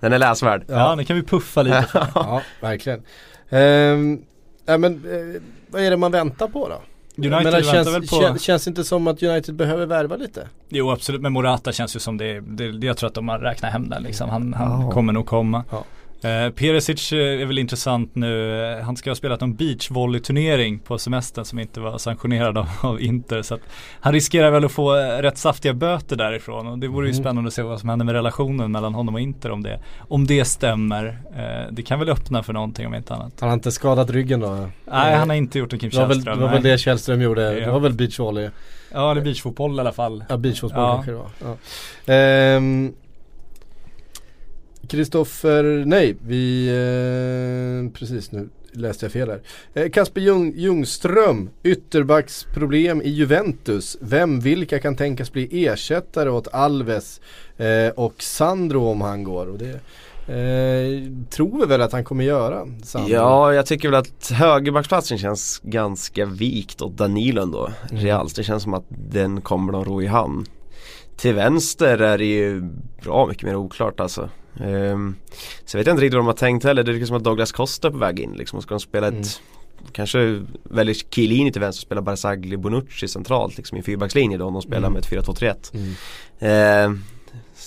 Speaker 2: Den är läsvärd.
Speaker 3: Ja, nu kan vi puffa lite. [laughs]
Speaker 1: Ja, verkligen. Ehm, ja, men, eh, vad är det man väntar på då?
Speaker 3: United
Speaker 1: menar,
Speaker 3: väntar
Speaker 1: känns,
Speaker 3: väl på
Speaker 1: kän- känns inte som att United behöver värva lite?
Speaker 3: Jo absolut, men Morata känns ju som det, det, det jag tror att de har räknat hem den liksom. Han, han
Speaker 2: Ja.
Speaker 3: kommer nog komma.
Speaker 1: Ja.
Speaker 3: Eh, Perisic eh, är väl intressant nu. Eh, Han ska ha spelat en beachvolleyturnering på semestern som inte var sanktionerad av, av Inter. Så att han riskerar väl att få eh, rätt saftiga böter därifrån. Och det vore ju
Speaker 1: Mm.
Speaker 3: spännande att se vad som händer med relationen mellan honom och Inter om det, om det stämmer. Eh, det kan väl öppna för någonting om inte annat.
Speaker 1: Han har inte skadat ryggen då?
Speaker 3: Nej, han har inte gjort en Kim
Speaker 1: det var väl, det
Speaker 3: Källström.
Speaker 1: var väl det Källström gjorde. Det
Speaker 3: Ja.
Speaker 1: var väl beachvolley?
Speaker 3: Ja, eller beachfotboll i alla fall.
Speaker 1: Ja, beachfotboll
Speaker 3: Ja.
Speaker 1: kanske det var. Ja. Ehm, Kristoffer, nej, vi, eh, precis nu läste jag fel här. Eh, Kasper Ljung, Ljungström, ytterbacksproblem i Juventus. Vem, vilka kan tänkas bli ersättare åt Alves eh, och Sandro om han går? Och det eh, tror vi väl att han kommer göra. Sandro.
Speaker 2: Ja, jag tycker väl att högerbacksplatsen känns ganska vikt åt Danilo ändå.
Speaker 1: Mm.
Speaker 2: Reals, det känns som att den kommer de ro i hamn. Till vänster är det ju bra mycket mer oklart alltså. Um, så jag vet inte riktigt vad de har tänkt heller. Det är som att Douglas Costa är på väg in liksom. Ska de spela ett
Speaker 1: Mm.
Speaker 2: Kanske väljer Chiellini till vänster och spelar Barzagli Bonucci centralt liksom i en fyrbackslinje då om de spelar
Speaker 1: Mm.
Speaker 2: med ett 4-2-3-1.
Speaker 1: Mm.
Speaker 2: Ehm,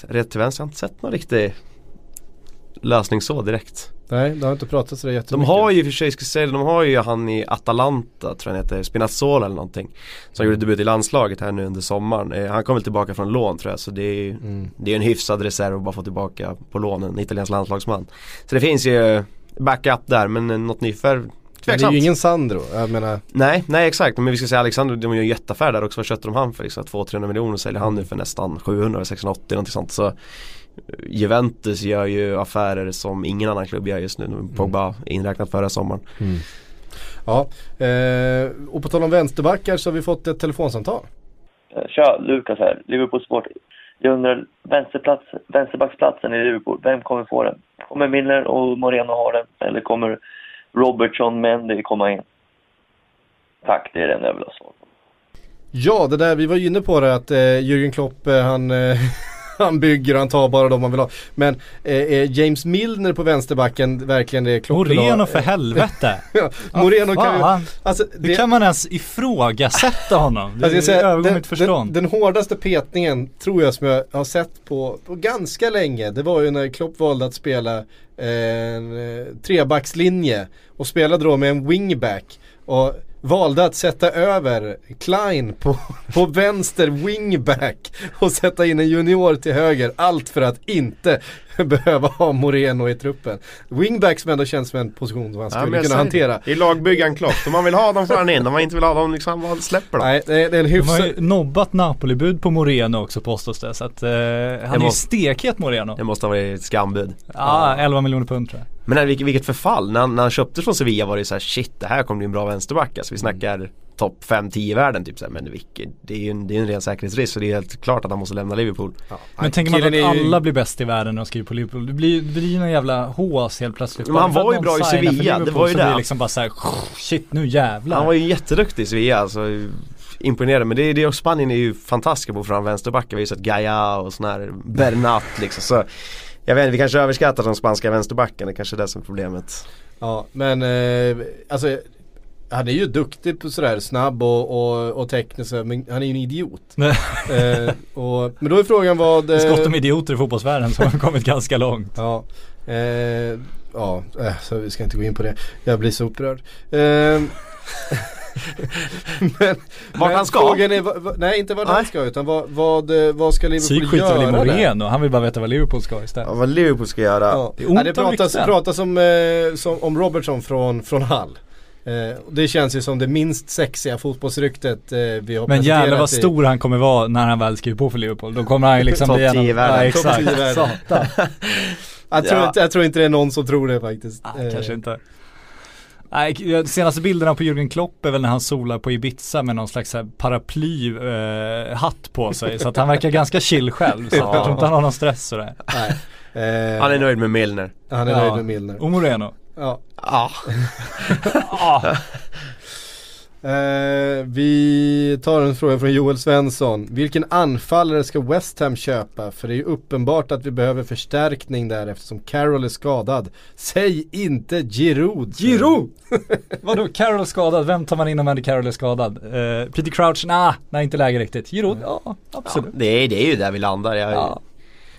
Speaker 2: rätt till vänster har jag inte sett någon riktig lösning så direkt.
Speaker 1: Nej, det har inte pratat så
Speaker 2: De
Speaker 1: jättemycket.
Speaker 2: har ju för sig, ska jag säga, de har ju han i Atalanta tror jag han heter, Spinazzola eller någonting. Som gjorde debut i landslaget här nu under sommaren. Eh, han kom väl tillbaka från lån tror jag så det är,
Speaker 1: Mm.
Speaker 2: det är en hyfsad reserv att bara få tillbaka på lån en italiensk landslagsman. Så det finns ju backup där men eh, något nyförvärv
Speaker 1: Men det är
Speaker 2: tveksamt.
Speaker 1: ju ingen Sandro, jag menar
Speaker 2: Nej, nej exakt. Men vi ska säga Alexander, de gör en jätteaffär där också. Vad köpte de han för? Liksom, 200-300 miljoner säljer han nu för nästan 700, 680 någonting sånt. Så Juventus gör ju affärer som ingen annan klubb gör just nu. Pogba inräknat förra sommaren.
Speaker 1: Ja, eh, och på tal om vänsterbackar så har vi fått ett telefonsamtal.
Speaker 4: Tja, Lukas här, Liverpool Sport. Jag undrar, vänsterplats, vänsterbacksplatsen i Liverpool, vem kommer få den? Kommer Milner och Moreno ha den? Eller kommer Robertson Mendy komma in? Tack, det är den jag vill ha svar på.
Speaker 1: Ja, det där, vi var ju inne på det att eh, Jürgen Klopp eh, han, eh, [laughs] han bygger och han tar bara de man vill ha. Men eh, är James Milner på vänsterbacken verkligen det vill ha?
Speaker 3: Moreno för helvete! [laughs]
Speaker 1: Ja, Moreno kan ju, alltså,
Speaker 3: Hur kan man ens ifrågasätta honom? Det
Speaker 1: Alltså säger,
Speaker 3: övergår
Speaker 1: den,
Speaker 3: mitt förstånd.
Speaker 1: Den, den hårdaste petningen tror jag som jag har sett på, på ganska länge. Det var ju när Klopp valde att spela eh, en eh, trebackslinje och spelade då med en wingback. Och valde att sätta över Klein på, på vänster wingback och sätta in en junior till höger. Allt för att inte [laughs] behöva ha Moreno i truppen. Wingback som ändå känns som en position som han
Speaker 2: Ja,
Speaker 1: skulle
Speaker 2: jag
Speaker 1: kunna
Speaker 2: säger
Speaker 1: hantera.
Speaker 2: Är lagbyggaren Klopp. Om man vill ha dem får han in. Om man inte vill ha dem liksom, vad släpper dem?
Speaker 1: Nej, det är, det är en
Speaker 3: De har
Speaker 1: hyfsad...
Speaker 3: ju nobbat Napoli-bud på Moreno också påstås det. Så att eh, han är ju
Speaker 2: måste-
Speaker 3: stekhet Moreno.
Speaker 2: Det måste ha varit ett skambud.
Speaker 3: Ja, 11 miljoner pund tror jag.
Speaker 2: Men nej, vilket, vilket förfall. När han, när han köptes från Sevilla var det så här shit det här kommer bli en bra vänsterback. Alltså vi snackar topp 5-10 i världen typ så här, Men vilket, det är ju en, det är en ren säkerhetsrisk så det är helt klart att han måste lämna Liverpool.
Speaker 1: Ja,
Speaker 3: Men
Speaker 1: nej,
Speaker 3: tänker man att
Speaker 1: är ju-
Speaker 3: alla blir bäst i världen när de skriver på Liverpool. Det blir, det blir ju någon jävla hås helt plötsligt.
Speaker 2: Men han var ju bra i Sevilla, det var ju
Speaker 3: så
Speaker 2: det.
Speaker 3: det liksom bara såhär, shit nu jävlar.
Speaker 2: Han var ju jätteduktig i Sevilla alltså. Imponerande. Men det, det och Spanien är ju fantastiska på att få fram vänsterbackar. Vi har ju sett Gaia och sån här Bernat liksom. Så jag vet inte, vi kanske överskattar de spanska vänsterbackarna. Kanske det som är problemet.
Speaker 1: Ja, men eh, alltså han är ju duktig på sådär snabb och, och, och teknisk men han är ju en idiot. [laughs] Eh, och, men då är frågan vad...
Speaker 3: Det är
Speaker 1: eh,
Speaker 3: skott om idioter i fotbollsvärlden som har kommit ganska långt.
Speaker 1: Ja, eh, ja eh, så vi ska inte gå in på det. Jag blir så upprörd. Eh, [laughs] men,
Speaker 2: Vart han ska?
Speaker 1: Frågan är, nej inte vart han ska utan vad, vad, eh, vad ska Liverpool
Speaker 3: Psyk skiter väl i
Speaker 1: göra?
Speaker 3: Moreno, han vill bara veta vad Liverpool ska istället.
Speaker 2: Ja, vad Liverpool ska göra.
Speaker 1: Ja.
Speaker 3: Det är ont
Speaker 1: ja, det
Speaker 3: om
Speaker 1: pratas, pratas om, eh, som, om Robertson från, från Hull. Eh, det känns ju som det minst sexiga fotbollsryktet eh, vi har
Speaker 3: Men jävlar vad
Speaker 1: i-
Speaker 3: stor han kommer vara när han väl skriver på för Liverpool. Då kommer han ju liksom bli en av-
Speaker 2: 10 i världen.
Speaker 3: Ja, exakt.
Speaker 1: 10 i världen.
Speaker 3: Satan. [laughs]
Speaker 1: Jag tror,
Speaker 2: Ja.
Speaker 1: jag tror inte det är någon som tror det faktiskt.
Speaker 3: Nej,
Speaker 1: Eh,
Speaker 3: kanske inte. Nej, senaste bilderna på Jürgen Klopp är väl när han solar på Ibiza med någon slags så här paraply eh, på sig. Så att han verkar ganska chill själv. Så jag tror inte han har någon stress sådär.
Speaker 1: Nej. Eh,
Speaker 2: Han är nöjd med Milner.
Speaker 1: han är
Speaker 3: Ja.
Speaker 1: nöjd med Milner.
Speaker 3: Och Moreno.
Speaker 1: Ja.
Speaker 2: Ja.
Speaker 3: Ah. [laughs]
Speaker 1: Eh, vi tar en fråga från Joel Svensson. Vilken anfallare ska West Ham köpa? För det är ju uppenbart att vi behöver förstärkning där eftersom Carroll är skadad. Säg inte Giroud.
Speaker 3: Giroud! Vadå, Carroll skadad, vem tar man in om Andy Carroll är skadad? Eh, Peter Crouch, nah, nej inte läge riktigt. Giroud, ja
Speaker 2: Ja,
Speaker 3: absolut.
Speaker 2: det, är, det är ju där vi landar. Jag,
Speaker 3: Ja.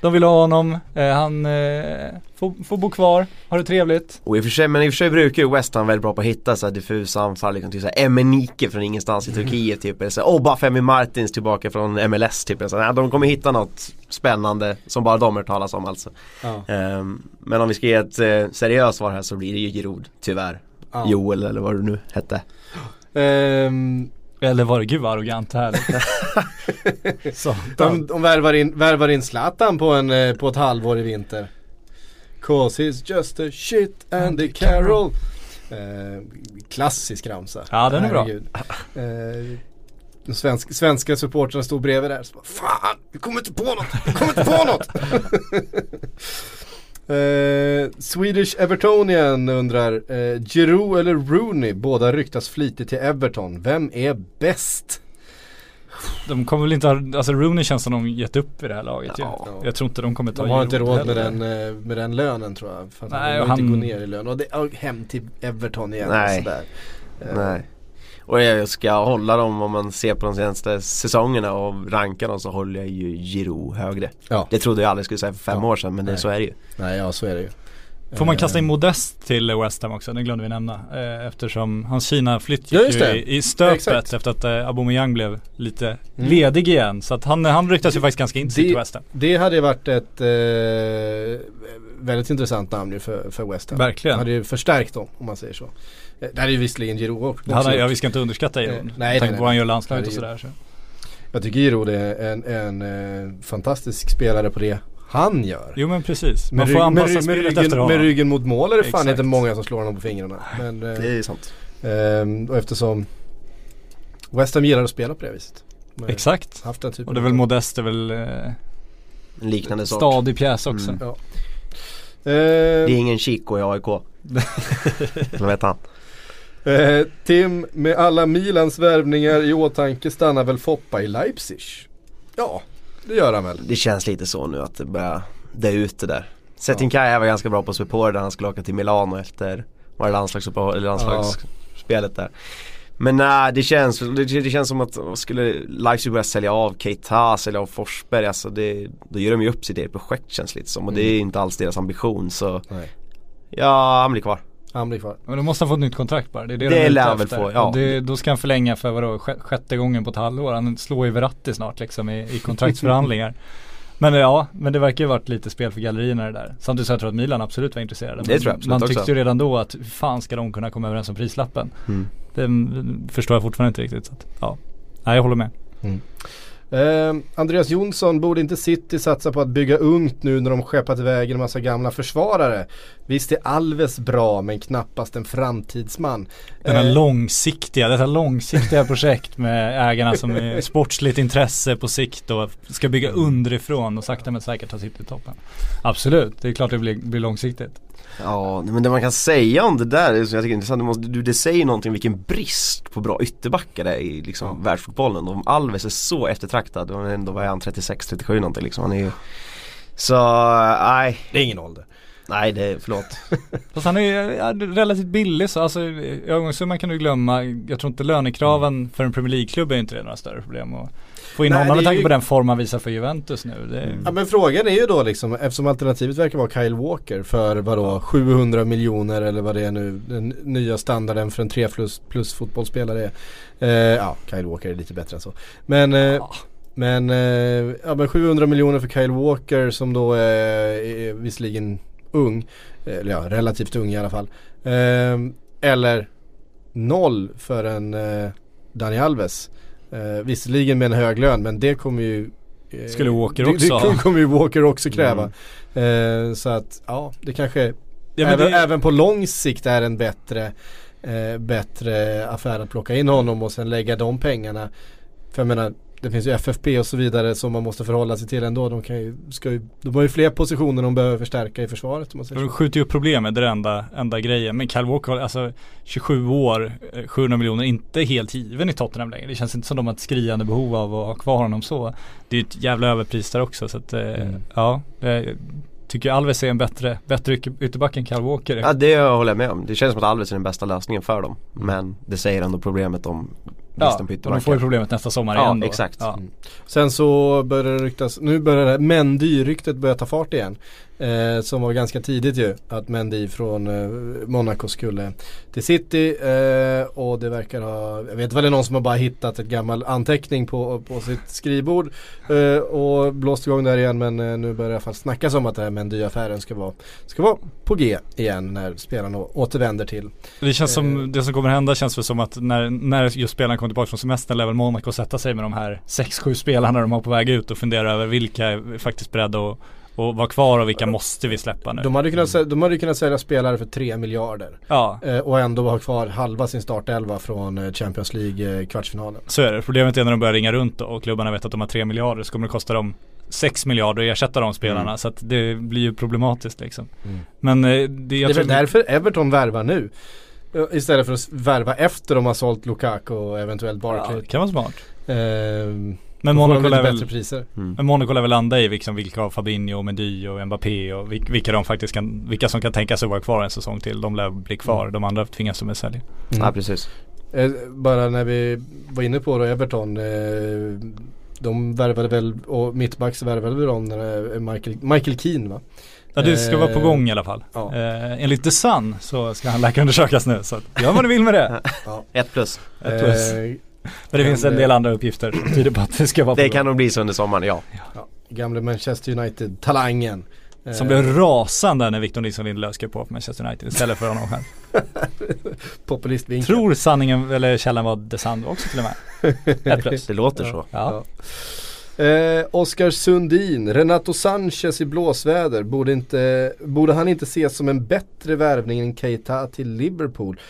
Speaker 3: De vill ha honom, eh, han eh, får, får bo kvar, ha det trevligt.
Speaker 2: Och i och för sig, men i och för sig brukar ju West Ham väldigt bra på att hitta så här diffusa anfall, liksom typ såhär Emenike från ingenstans i Turkiet typ, eller så här, Oba Femi Martins tillbaka från MLS typ, eller så här, de kommer hitta något spännande som bara de har hört talas om alltså.
Speaker 1: Ja.
Speaker 2: Ehm, men om vi ska ge ett eh, seriöst svar här så blir det ju Giroud, tyvärr.
Speaker 1: Ja.
Speaker 2: Joel eller vad du nu hette.
Speaker 1: Ehm,
Speaker 3: Eller var det, gud vad arrogant här. [laughs] Så,
Speaker 1: de de värvar, in, värvar in Zlatan på, en, eh, på ett halvår i vinter. Cause he's just a shit Andy Carroll. Eh, klassisk ramsa.
Speaker 3: Ja, den är bra.
Speaker 1: Herregud. Eh, de svensk, svenska supportrarna stod bredvid där. Så bara, Fan, vi kommer inte på något! Vi kommer inte på något! [laughs] Eh, Swedish Evertonian undrar, eh, Giroud eller Rooney? Båda ryktas flitigt till Everton. Vem är bäst?
Speaker 3: de kommer väl inte ha, alltså Rooney känns som de gett upp i det här laget
Speaker 2: Ja.
Speaker 3: ju. Jag tror inte de kommer ta
Speaker 1: De har inte råd med den, eh, med den lönen tror jag. För
Speaker 3: Nej, och
Speaker 1: har inte
Speaker 3: han-
Speaker 1: gå ner i lön. Och, det, och hem till Everton igen
Speaker 2: Nej.
Speaker 1: och sådär. Eh,
Speaker 2: Nej. Och jag ska hålla dem om man ser på de senaste säsongerna och ranka dem så håller jag ju Giroud högre.
Speaker 1: Ja.
Speaker 2: Det trodde jag aldrig skulle säga för fem
Speaker 1: Ja.
Speaker 2: år sedan men det, så är det ju.
Speaker 1: Nej, ja så är det ju.
Speaker 3: Får man
Speaker 1: Eh,
Speaker 3: kasta in Modest till West Ham också? Det glömde vi nämna. Eh, eftersom hans Kina-flytt
Speaker 1: Ja,
Speaker 3: gick ju
Speaker 1: det.
Speaker 3: i, stöpet
Speaker 1: Exakt.
Speaker 3: efter att eh, Aubameyang blev lite
Speaker 1: Mm.
Speaker 3: ledig igen. Så att han, han ryktas ju faktiskt ganska intensivt till West Ham.
Speaker 1: Det hade ju varit ett eh, väldigt intressant namn ju för, för West Ham.
Speaker 3: Verkligen.
Speaker 1: Hade ju förstärkt dem om man säger så. Eh, Det hade ju visserligen Giroud också.
Speaker 3: Det hade, ja, vi ska inte underskatta
Speaker 1: Eh,
Speaker 3: Giroud.
Speaker 1: nej,
Speaker 3: Tänk
Speaker 1: nej,
Speaker 3: på
Speaker 1: nej.
Speaker 3: vad han gör landslaget och sådär. Så.
Speaker 1: Jag tycker Giroud är en, en eh, fantastisk spelare på det han gör.
Speaker 3: Jo men precis. Man
Speaker 1: Med,
Speaker 3: får anpassa
Speaker 1: med, med,
Speaker 3: spelet
Speaker 1: ryggen,
Speaker 3: efter honom.
Speaker 1: med ryggen mot mål är det fan inte många som slår honom på fingrarna. Men, eh,
Speaker 2: Det är sant.
Speaker 1: Ehm, och eftersom West Ham gillar att spela på det viset. Med-
Speaker 3: Exakt.
Speaker 1: Haft den typen
Speaker 3: Och det är väl Modest är väl eh,
Speaker 2: En liknande sort.
Speaker 3: stadig pjäs också.
Speaker 2: Mm.
Speaker 1: Ja.
Speaker 2: Det är
Speaker 1: Ehm,
Speaker 2: ingen Chico i AIK. [laughs] Vad vet han?
Speaker 1: Eh, Tim, med alla Milans värvningar i åtanke stannar väl Foppa i Leipzig? Ja, det gör han väl.
Speaker 2: Det känns lite så nu att det börjar dö ut det där. Setin Kaya var ganska bra på att spela på det där han skulle åka till Milano efter var det landslagsuppehåll- landslagsspelet där. Men nej, det känns, det, det känns som att skulle Leipzig börja sälja av Keita, sälja av Forsberg, alltså det, då gör de ju upp sitt eget projekt känns lite som och det är inte alls deras ambition så
Speaker 1: Nej.
Speaker 2: ja, han blir kvar.
Speaker 1: Han blir kvar.
Speaker 3: Men då måste han få ett nytt kontrakt bara. Det är det,
Speaker 2: Det
Speaker 3: de
Speaker 2: lär han väl få, ja.
Speaker 3: Det, då ska han förlänga för vadå, sj- sjätte gången på ett halvår. Han slår ju Verratti snart liksom i, i kontraktsförhandlingar. [laughs] Men ja, men det verkar ju varit lite spel för gallerierna det där. Samtidigt så jag tror att Milan absolut var intresserade.
Speaker 2: Det tror jag absolut
Speaker 3: Man
Speaker 2: också.
Speaker 3: tyckte ju redan då att hur fan ska de kunna komma överens om prislappen?
Speaker 2: Mm.
Speaker 3: Det mm, förstår jag fortfarande inte riktigt. Så att, ja. Nej, jag håller med.
Speaker 1: Eh, Andreas Jonsson, borde inte City satsa på att bygga ungt nu när de skeppat iväg en massa gamla försvarare? Visst är Alves bra men knappast en framtidsman.
Speaker 3: Den här
Speaker 1: Eh,
Speaker 3: långsiktiga, detta långsiktiga projekt med ägarna som är [laughs] sportsligt intresse på sikt och ska bygga underifrån och sakta men säkert ta sitt till toppen. Absolut, det är klart det blir, blir långsiktigt.
Speaker 2: Ja, men det man kan säga om det där, är, som jag tycker är intressant, det, måste, du, det säger någonting vilken brist på bra ytterbackar det är i liksom, världsfotbollen. Om Alves är så eftertraktad, och ändå var han 36-37 någonting liksom. Han är ju Så, nej,
Speaker 1: Det är ingen ålder.
Speaker 2: nej det, förlåt. [laughs]
Speaker 3: Fast han är ju ja, relativt billig så alltså övergångssumman kan du glömma. Jag tror inte lönekraven för en Premier League-klubb är inte det några större problem att få in
Speaker 1: Nej,
Speaker 3: honom med tanke
Speaker 1: ju-
Speaker 3: på den form han visar för Juventus nu. Är,
Speaker 1: Ja men frågan är ju då liksom, eftersom alternativet verkar vara Kyle Walker för vadå 700 miljoner eller vad det är nu, den nya standarden för en 3 plus, plus fotbollsspelare är. Eh, ja, Kyle Walker är lite bättre än så. Men, eh,
Speaker 3: Ja.
Speaker 1: men, eh, ja, men 700 miljoner för Kyle Walker som då är, är visserligen ung, eller ja relativt ung i alla fall. Eh, eller noll för en eh, Dani Alves. Eh, visserligen med en hög lön men det kommer ju eh,
Speaker 3: Skulle Walker
Speaker 1: det,
Speaker 3: också
Speaker 1: Det
Speaker 3: ha.
Speaker 1: kommer ju Walker också kräva. Eh, så att ja, det kanske
Speaker 3: Ja,
Speaker 1: även,
Speaker 3: det-
Speaker 1: även på lång sikt är en bättre, eh, bättre affär att plocka in honom och sen lägga de pengarna. För jag menar, det finns ju FFP och så vidare som man måste förhålla sig till ändå. De, kan ju, ska ju, de har ju fler positioner de behöver förstärka i försvaret man säger
Speaker 3: De skjuter ju upp problemet, det är det enda, enda grejen. Men Kyle Walker, alltså 27 år, eh, 700 miljoner, inte helt given i Tottenham längre. Det känns inte som de har ett skriande behov av att ha kvar honom så. Det är ju ett jävla överpris där också så att eh,
Speaker 1: Mm.
Speaker 3: ja. Jag tycker Alves är en bättre, bättre ytter- ytterback än Kyle Walker. är.
Speaker 2: Ja det håller jag med om. Det känns som att Alves är den bästa lösningen för dem. Men det säger ändå problemet om
Speaker 3: Ja, och de får ju problemet nästa sommar
Speaker 2: Ja,
Speaker 3: igen då.
Speaker 2: exakt.
Speaker 3: Ja.
Speaker 1: Sen så börjar det ryktas, nu börjar det Mendy-ryktet börja ta fart igen. Eh, som var ganska tidigt ju, att Mendy från eh, Monaco skulle till City. Eh, och det verkar ha, jag vet väl det är någon som har bara hittat ett gammal anteckning på, på sitt skrivbord. Eh, och blåst igång där igen men eh, nu börjar det i alla fall snackas om att det här Mendy-affären ska vara, ska vara på G igen när spelarna återvänder till.
Speaker 3: Det känns
Speaker 1: Eh.
Speaker 3: som, det som kommer hända känns väl som att när, när just spelarna kommer tillbaka från semestern lär väl Monaco sätta sig med de här 6-7 spelarna de har på väg ut och fundera över vilka är faktiskt beredda att och vara kvar och vilka måste vi släppa nu.
Speaker 1: De hade kunnat, de hade kunnat sälja spelare för 3 miljarder.
Speaker 3: Ja,
Speaker 1: Eh, och ändå ha kvar halva sin startelva från eh, Champions League eh,
Speaker 3: så är det. Problemet är när de börjar ringa runt och klubbarna vet att de har 3 miljarder så kommer det kosta dem 6 miljarder att ersätta de spelarna
Speaker 2: Mm.
Speaker 3: så att det blir ju problematiskt liksom.
Speaker 1: Mm.
Speaker 3: Men det, jag
Speaker 1: det är väl därför Everton värvar nu. Istället för att värva efter de har sålt Lukaku och eventuellt
Speaker 3: ja,
Speaker 1: Barkley.
Speaker 3: det kan vara smart.
Speaker 1: Ehm,
Speaker 3: Men Monaco lär väl
Speaker 1: priser.
Speaker 2: Mm.
Speaker 3: Men Monaco lär väl landa i liksom vilka av Fabinho, Mendy och Mbappé och vil- vilka de faktiskt kan, vilka som kan tänka sig vara kvar en säsong till. De lär bli kvar,
Speaker 1: Mm.
Speaker 3: de andra tvingas de att sälja.
Speaker 1: Mm.
Speaker 2: Ja precis.
Speaker 1: Eh, bara när vi var inne på då Everton. Eh, de värvade väl, och mittbacks värvade väl de eh, Michael, Michael Keane va?
Speaker 3: Ja det ska vara på gång i alla fall.
Speaker 1: ja.
Speaker 3: Eh, enligt The Sun så ska han läkarundersökas nu så att gör vad du vill med det. [laughs]
Speaker 2: Ett plus.
Speaker 3: Ett plus.
Speaker 1: Eh,
Speaker 3: Men det finns en del andra uppgifter som tyder på att det ska vara
Speaker 2: Det kan nog bli så under sommaren, ja.
Speaker 1: ja, gamle Manchester United-talangen. Eh,
Speaker 3: Som blev rasande när Victor Nilsson Lindelöf skrev på för Manchester United istället för honom själv. [laughs]
Speaker 1: Populistvinkel.
Speaker 3: Tror sanningen, eller källan var Sun också till och med. Ett plus. [laughs]
Speaker 2: Det låter så.
Speaker 3: Ja.
Speaker 1: Eh, Oskar Sundin, Renato Sanchez i blåsväder. Borde, inte, borde han inte ses som en bättre värvning än Keita till Liverpool?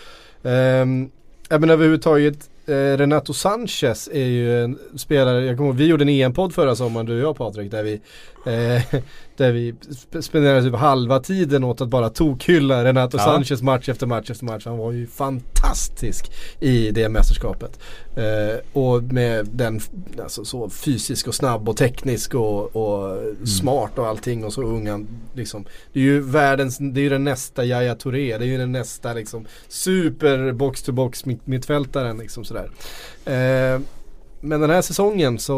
Speaker 1: Um, men överhuvudtaget, eh, Eh, Renato Sanchez är ju en spelare, jag kommer ihåg, vi gjorde en EM-podd förra sommaren du och jag Patrik, där vi, eh, där vi sp- spenderade typ halva tiden åt att bara tokhylla Renato
Speaker 3: Ja.
Speaker 1: Sanchez match efter match efter match. Han var ju fantastisk i det mästerskapet. Eh, och med den, alltså så fysisk och snabb och teknisk och, och smart och allting och så ung han liksom. Det är ju världens, det är ju den nästa Yahya Touré, det är ju den nästa liksom super box to box mitt, mittfältaren liksom sådär. Eh, men den här säsongen så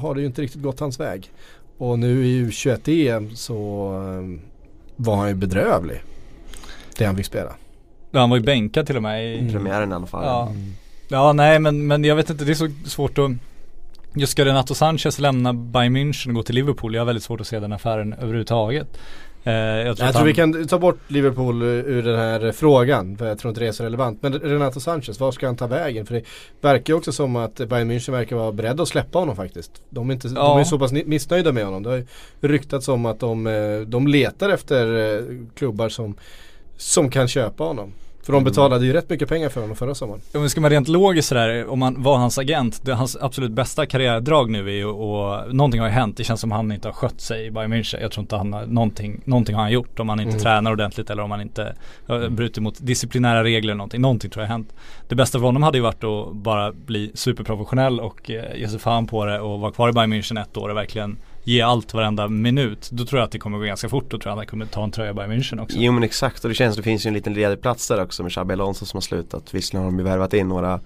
Speaker 1: har det ju inte riktigt gått hans väg. Och nu i U21-EM så eh, var han ju bedrövlig. Det han fick spela.
Speaker 3: Ja, Han var ju bänkad till och med i
Speaker 1: Mm.
Speaker 2: Premiären i alla fall.
Speaker 3: Ja. Ja nej men, men jag vet inte det är så svårt att Just ska Renato Sanchez lämna Bayern München och gå till Liverpool? Jag har väldigt svårt att se den affären överhuvudtaget. Eh, jag tror,
Speaker 1: Jag tror
Speaker 3: han,
Speaker 1: vi kan ta bort Liverpool ur den här frågan för jag tror inte det är så relevant. Men Renato Sanchez, var ska han ta vägen? För det verkar ju också som att Bayern München verkar vara beredda att släppa honom faktiskt. De är, inte, de
Speaker 3: Ja.
Speaker 1: är så pass missnöjda med honom. Det har ju ryktats om att de, eh, de letar efter eh, klubbar som, som kan köpa honom. För de betalade ju rätt mycket pengar för honom förra sommaren.
Speaker 3: Om vi ska vara rent logiskt sådär, om man var hans agent, det, hans absolut bästa karriärdrag nu är ju och någonting har ju hänt. Det känns som han inte har skött sig i Bayern München. Jag tror inte han har, någonting, någonting har han gjort om han inte
Speaker 1: Mm.
Speaker 3: tränar ordentligt eller om han inte uh, brutit mot disciplinära regler eller någonting. Någonting tror jag har hänt. Det bästa för honom hade ju varit att bara bli superprofessionell och uh, ge sig fan på det och vara kvar i Bayern München ett år och verkligen ge allt varenda minut. Då tror jag att det kommer gå ganska fort. Då tror jag att han kommer ta en tröja i Bayern München också.
Speaker 2: Jo men exakt och det känns, det finns ju en liten ledig plats där också med Xabi Alonso som har slutat. Visserligen har de ju värvat in några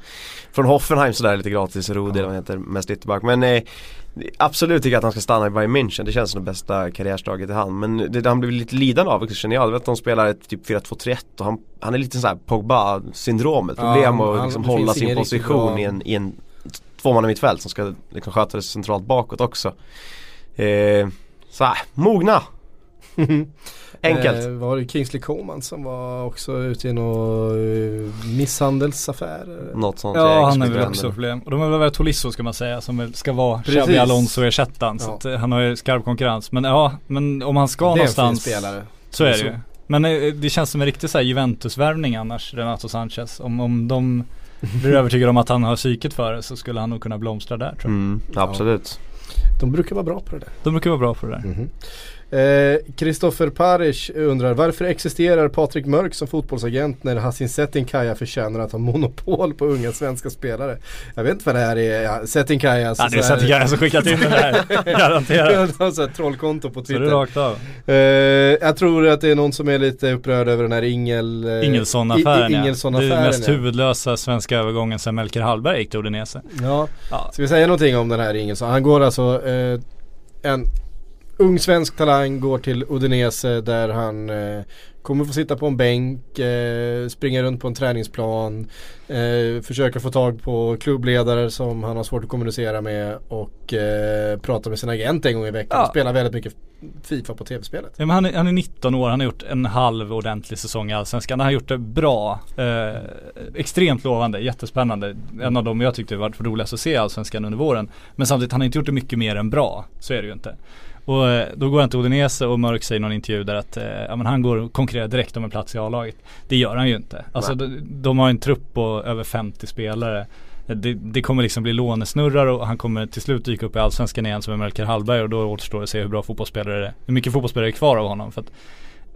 Speaker 2: från Hoffenheim sådär lite gratis, Rudi eller vad han heter, mest ytterback. Men eh, absolut tycker jag att han ska stanna i Bayern München. Det känns som det bästa karriärslaget i hand. Men det, han blir lite lidande av också känner jag. Jag vet att de spelar ett typ 4-2-3-1 och han, han är lite såhär Pogba-syndromet.
Speaker 1: Ja,
Speaker 2: Problem
Speaker 1: han-
Speaker 2: att liksom hålla sin position
Speaker 1: bra-
Speaker 2: i en, i en tvåmannamittfält som ska liksom sköta det centralt bakåt också. Eh, så här, mogna! [laughs] Enkelt.
Speaker 1: Eh, var det Kingsley Coman som var också ute i någon eh, misshandelsaffär?
Speaker 2: Något sånt.
Speaker 3: Ja han är
Speaker 2: äger
Speaker 3: väl också problem. Och de har väl varit Tolisso ska man säga som ska vara
Speaker 1: Precis.
Speaker 3: Xabi Alonso ersättaren. Så
Speaker 1: Ja.
Speaker 3: att, eh, han har ju skarp konkurrens. Men ja, men om han ska
Speaker 1: det är en fin
Speaker 3: någonstans
Speaker 1: spelare.
Speaker 3: så är det ju. Men eh, det känns som en riktig så Juventus-värvning annars, Renato Sanchez. Om, om de blir [laughs] övertygade om att han har psyket för det så skulle han nog kunna blomstra där tror jag.
Speaker 2: Mm, absolut.
Speaker 1: De brukar vara bra på det där.
Speaker 3: De brukar vara bra på det där.
Speaker 1: Mhm. Eh, Kristoffer Parish undrar varför existerar Patrik Mörk som fotbollsagent när Hassin Setinkaya förtjänar att ha monopol på unga svenska spelare? Jag vet inte vad det här är, ja, Setinkaya alltså
Speaker 3: Ja det är
Speaker 1: så
Speaker 3: Setinkaya som skickat [laughs] in det här, garanterat.
Speaker 1: Han har så trollkonto på
Speaker 3: Så det
Speaker 1: Twitter.
Speaker 3: rakt av.
Speaker 1: Eh, jag tror att det är någon som är lite upprörd över den här Ingel... eh,
Speaker 3: Ingelsson-affären
Speaker 1: I- i-
Speaker 3: ja. Det är den mest
Speaker 1: ja.
Speaker 3: huvudlösa svenska övergången sedan Melker Hallberg gick till Udinese.
Speaker 1: Ja,
Speaker 3: Ja.
Speaker 1: ska vi säga någonting om den här Ingelsson? Han går alltså eh, en ung svensk talang går till Udinese där han eh, kommer få sitta på en bänk, eh, springa runt på en träningsplan, eh, försöka få tag på klubbledare som han har svårt att kommunicera med och eh, prata med sin agent en gång i veckan.
Speaker 3: Ja.
Speaker 1: och Spela väldigt mycket Fifa på tv-spelet.
Speaker 3: Ja, men han, är, han är 19 år, han har gjort en halv ordentlig säsong i Allsvenskan. Han har gjort det bra. Eh, extremt lovande, jättespännande. En av dem jag tyckte var för roligast att se i Allsvenskan under våren. Men samtidigt, han har inte gjort det mycket mer än bra. Så är det ju inte. Och eh, då går han till Udinese och Mörk säger i någon intervju där att eh, ja, men han går och konkurrerar direkt om en plats i A-laget. Det gör han ju inte. Alltså de, de har en trupp på över 50 spelare. Det, det kommer liksom bli lånesnurrar och han kommer till slut dyka upp i Allsvenskan igen som är Melker Hallberg och då återstår det att se hur bra fotbollsspelare det är. Hur mycket fotbollsspelare är kvar av honom. För att,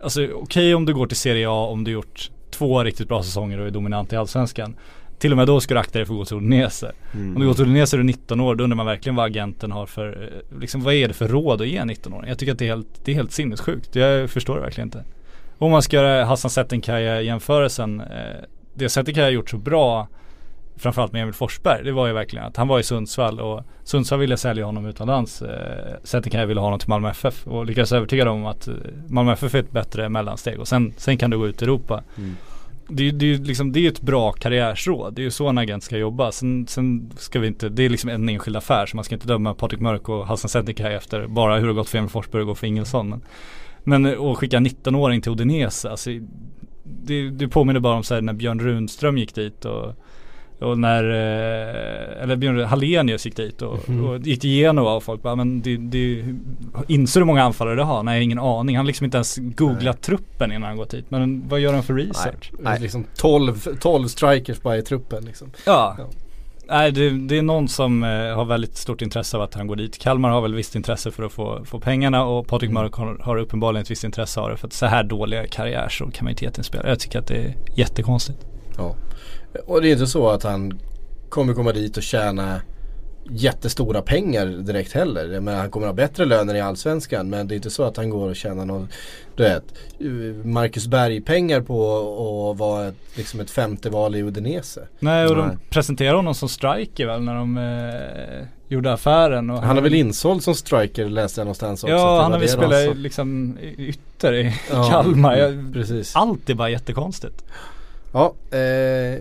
Speaker 3: alltså okej om du går till Serie A om du gjort två riktigt bra säsonger och är dominant i Allsvenskan. Till och med då ska du akta dig för att gå till Udinese.
Speaker 2: Mm.
Speaker 3: Om du går till Udinese är du 19 år, då undrar man verkligen vad agenten har för, eh, liksom vad är det för råd att ge en 19-åring? Jag tycker att det är helt, det är helt sinnessjukt. Jag förstår det verkligen inte. Om man ska göra Hassan Setinkaya jämförelsen, eh, det Setinkaya har gjort så bra Framförallt med Emil Forsberg, det var ju verkligen att han var i Sundsvall och Sundsvall ville sälja honom utomlands. Eh, ville ha honom till Malmö FF och lyckades övertyga dem om att eh, Malmö FF är ett bättre mellansteg och sen, sen kan du gå ut i Europa.
Speaker 2: Mm.
Speaker 3: Det, är- det, är ju liksom, det är ju ett bra karriärsråd. Det är ju så en agent ska jobba. Sen, sen ska vi inte, det är liksom en enskild affär så man ska inte döma Patrik Mörk och Hassan Setinkaya efter bara hur det gått för Emil Forsberg och för Ingelsson. Men, men eh, att skicka 19-åring till Odinese, alltså, det, det påminner bara om så här när Björn Runström gick dit och och när, eh, eller Björn Hallenius gick dit och,
Speaker 1: Mhm.
Speaker 3: och gick till Genoa och folk bara men det, det Inser du hur många anfallare du har? Nej ingen aning. Han har liksom inte ens googlat truppen innan han gått hit. Men vad gör han för research?
Speaker 2: Nej.
Speaker 1: Liksom 12, 12 strikers bara i truppen liksom.
Speaker 3: Ja.
Speaker 1: Ja.
Speaker 3: Nej det, det är någon som eh, har väldigt stort intresse av att han går dit. Kalmar har väl visst intresse för att få, få pengarna och Patrik
Speaker 1: Mm.
Speaker 3: Mörk har, har uppenbarligen ett visst intresse av det. För att så här dåliga karriär så kan man inte ge till en spelare. Jag tycker att det är jättekonstigt.
Speaker 1: Ja. Och det är inte så att han kommer komma dit och tjäna jättestora pengar direkt heller. Menar, han kommer ha bättre löner i Allsvenskan men det är inte så att han går och tjänar någon, du vet, Marcus Berg-pengar på att vara ett, liksom ett femte val i Udinese.
Speaker 3: Nej och
Speaker 2: Nej.
Speaker 3: de presenterar honom som striker väl när de eh, gjorde affären. Och
Speaker 1: Han är väl insåld som striker läste jag någonstans också.
Speaker 3: Ja han har väl spelat
Speaker 1: sa.
Speaker 3: liksom i- ytter i
Speaker 1: Ja,
Speaker 3: Kalmar. Jag,
Speaker 1: Precis.
Speaker 3: allt är bara jättekonstigt.
Speaker 1: Ja, eh,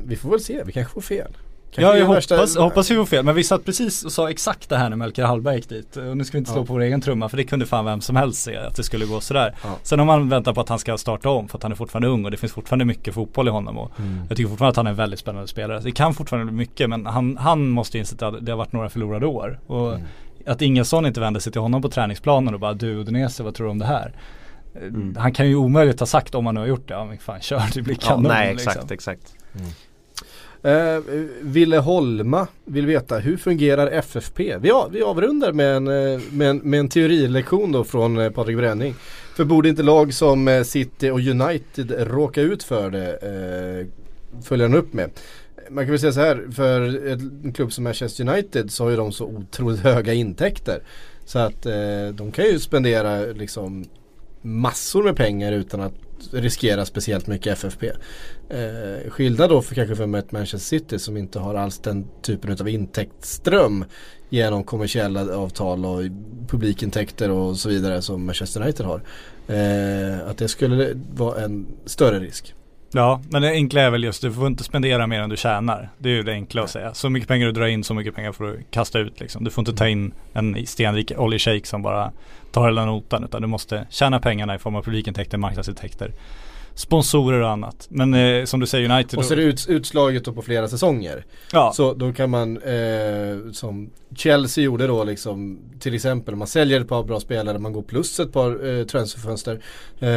Speaker 1: vi får väl se. Vi kanske får fel. Kanske
Speaker 3: Ja, jag
Speaker 1: är värsta-
Speaker 3: hoppas, hoppas vi får fel. Men vi satt precis och sa exakt det här när Melker Hallberg gick dit. Och nu ska vi inte slå
Speaker 1: Ja.
Speaker 3: på vår egen trumma för det kunde fan vem som helst se att det skulle gå sådär.
Speaker 1: Ja.
Speaker 3: Sen om man väntar på att han ska starta om för att han är fortfarande ung och det finns fortfarande mycket fotboll i honom. Och
Speaker 1: Mm.
Speaker 3: Jag tycker fortfarande att han är en väldigt spännande spelare. Det kan fortfarande bli mycket men han, han måste inse att det har varit några förlorade år. Och
Speaker 1: Mm.
Speaker 3: att Ingesson inte vände sig till honom på träningsplanen och bara du Udinese vad tror du om det här?
Speaker 2: Mm.
Speaker 3: Han kan ju omöjligt ha sagt om han nu har gjort det, ja men fan kör det blir
Speaker 2: Ja,
Speaker 3: kanon
Speaker 2: nej
Speaker 3: liksom.
Speaker 2: exakt, exakt.
Speaker 1: Eh, Ville Holma vill veta, hur fungerar FFP? Vi, av, vi avrundar med en, eh, med en, med en teorilektion då från eh, Patrik Bränning. För borde inte lag som City och United råka ut för det, eh, följer han upp med. Man kan väl säga så här, för ett- en klubb som Manchester United så har ju de så otroligt höga intäkter. Så att eh, de kan ju spendera liksom massor med pengar utan att riskera speciellt mycket FFP. Eh, skillnad då för kanske för ett Manchester City som inte har alls den typen av intäktsström genom kommersiella avtal och publikintäkter och så vidare som Manchester United har. Eh, att det skulle vara en större risk.
Speaker 3: Ja, men det enkla är väl just du får inte spendera mer än du tjänar. Det är ju det enkla att säga. Så mycket pengar du drar in, så mycket pengar får du kasta ut liksom. Du får inte ta in en stenrik oljeshejk som bara tar hela notan. Utan du måste tjäna pengarna i form av publikintäkter, marknadsintäkter, sponsorer och annat. Men eh, som du säger United.
Speaker 1: Och så är det ut, utslaget då på flera säsonger.
Speaker 3: ja,
Speaker 1: Så då kan man, eh, som Chelsea gjorde då liksom, till exempel man säljer ett par bra spelare, man går plus ett par eh, transferfönster. Eh,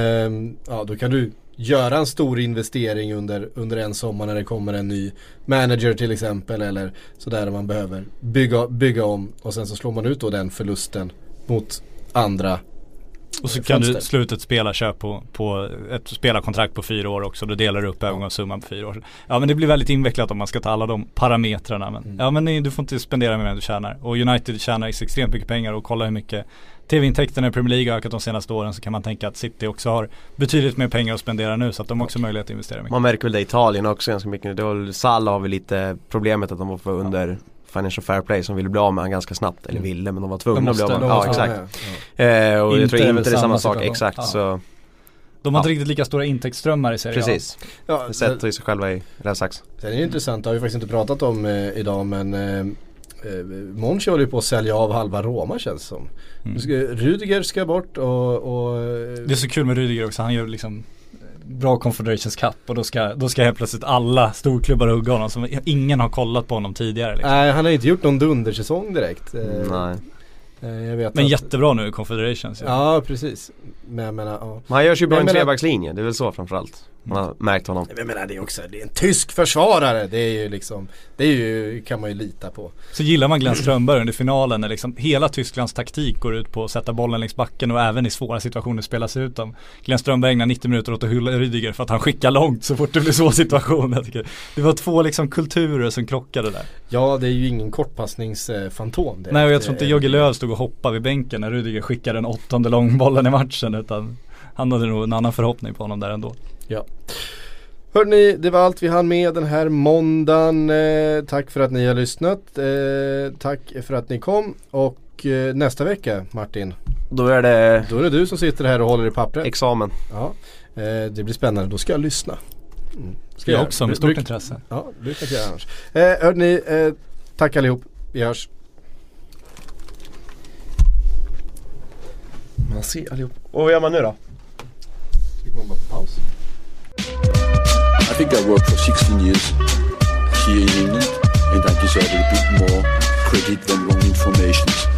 Speaker 1: ja, då kan du göra en stor investering under, under en sommar när det kommer en ny manager till exempel eller sådär där man behöver bygga, bygga om. Och sen så slår man ut då den förlusten mot andra
Speaker 3: och så kan du ett spelarköp på, på ett spelarkontrakt på fyra år också. Då delar du upp övergångssumman på fyra år. Ja men det blir väldigt invecklat om man ska ta alla de parametrarna. Men,
Speaker 1: Mm.
Speaker 3: Ja men nej, du får inte spendera mer än du tjänar. Och United tjänar extremt mycket pengar och kolla hur mycket TV-intäkterna i Premier League har ökat de senaste åren så kan man tänka att City också har betydligt mer pengar att spendera nu så att de också har möjlighet att investera mycket.
Speaker 2: Man märker väl det i Italien också ganska mycket. Salah har väl lite problemet att de var för under Financial Fair Play som ville bli av med han ganska snabbt. Eller
Speaker 1: Mm.
Speaker 2: ville men de var tvungna
Speaker 3: De
Speaker 2: att bli av
Speaker 3: måste,
Speaker 2: med honom. Ja
Speaker 3: måste
Speaker 2: exakt.
Speaker 1: Ja,
Speaker 2: Eh, och jag
Speaker 3: Inte
Speaker 2: tror
Speaker 3: är väl
Speaker 2: inte det är samma sak, exakt
Speaker 3: Ja.
Speaker 2: så
Speaker 3: De har inte
Speaker 2: Ja.
Speaker 3: riktigt lika stora intäktsströmmar i Serie A.
Speaker 2: precis.
Speaker 1: ja.
Speaker 2: Det sätter ju sig själva i rävsax.
Speaker 1: Sen är det intressant, det har vi faktiskt inte pratat om eh, idag men eh, eh, Monchi håller ju på att sälja av halva Roma känns det som.
Speaker 3: Mm.
Speaker 1: Rudiger ska bort och, och
Speaker 3: Det är så kul med Rudiger också, han gör liksom bra Confederations Cup och då ska, då ska helt plötsligt alla storklubbar hugga honom som ingen har kollat på honom tidigare liksom.
Speaker 1: Nej han har inte gjort någon dundersäsong direkt. Eh,
Speaker 2: Nej.
Speaker 1: Eh, jag vet
Speaker 3: Men
Speaker 1: att,
Speaker 3: jättebra nu i Confederations ja.
Speaker 1: Ja precis. Men jag menar, ja.
Speaker 2: Men han görs ju bra i en trebackslinje, det är väl så framförallt. Man har märkt honom.
Speaker 1: Jag menar det är också, det är en tysk försvarare. Det är ju liksom, det är ju, kan man ju lita på.
Speaker 3: Så gillar man Glenn Strömberg under finalen när liksom hela Tysklands taktik går ut på att sätta bollen längs backen och även i svåra situationer spela sig ut dem. Glenn Strömberg ägnar 90 minuter åt att hylla Rydiger för att han skickar långt så fort det blir svår situation. Jag tycker. Det var två liksom kulturer som krockade där.
Speaker 1: Ja det är ju ingen kortpassningsfantom.
Speaker 3: Nej och jag tror inte
Speaker 1: Eh,
Speaker 3: Jogge Löw stod och hoppade vid bänken när Rydiger skickade den åttonde långbollen i matchen utan han hade nog en annan förhoppning på honom där ändå.
Speaker 1: Hörrni, det var allt vi hann med den här måndagen. Eh, tack för att ni har lyssnat. Eh, tack för att ni kom. Och eh, nästa vecka Martin,
Speaker 2: Då är det
Speaker 1: då är det du som sitter här och håller i pappret.
Speaker 2: examen.
Speaker 1: Ja, eh, det blir spännande. Då ska jag lyssna. Mm. Ska
Speaker 3: Jag också med stort
Speaker 1: bruk-
Speaker 3: intresse.
Speaker 1: Ja, det brukar jag annars. Eh, hörni, eh, tack allihop. Vi hörs.
Speaker 2: Allihop. Och vad gör man nu då?
Speaker 1: Gick man bara på paus?
Speaker 5: I think I worked for 16 years here in England and I deserve a bit more credit than wrong information.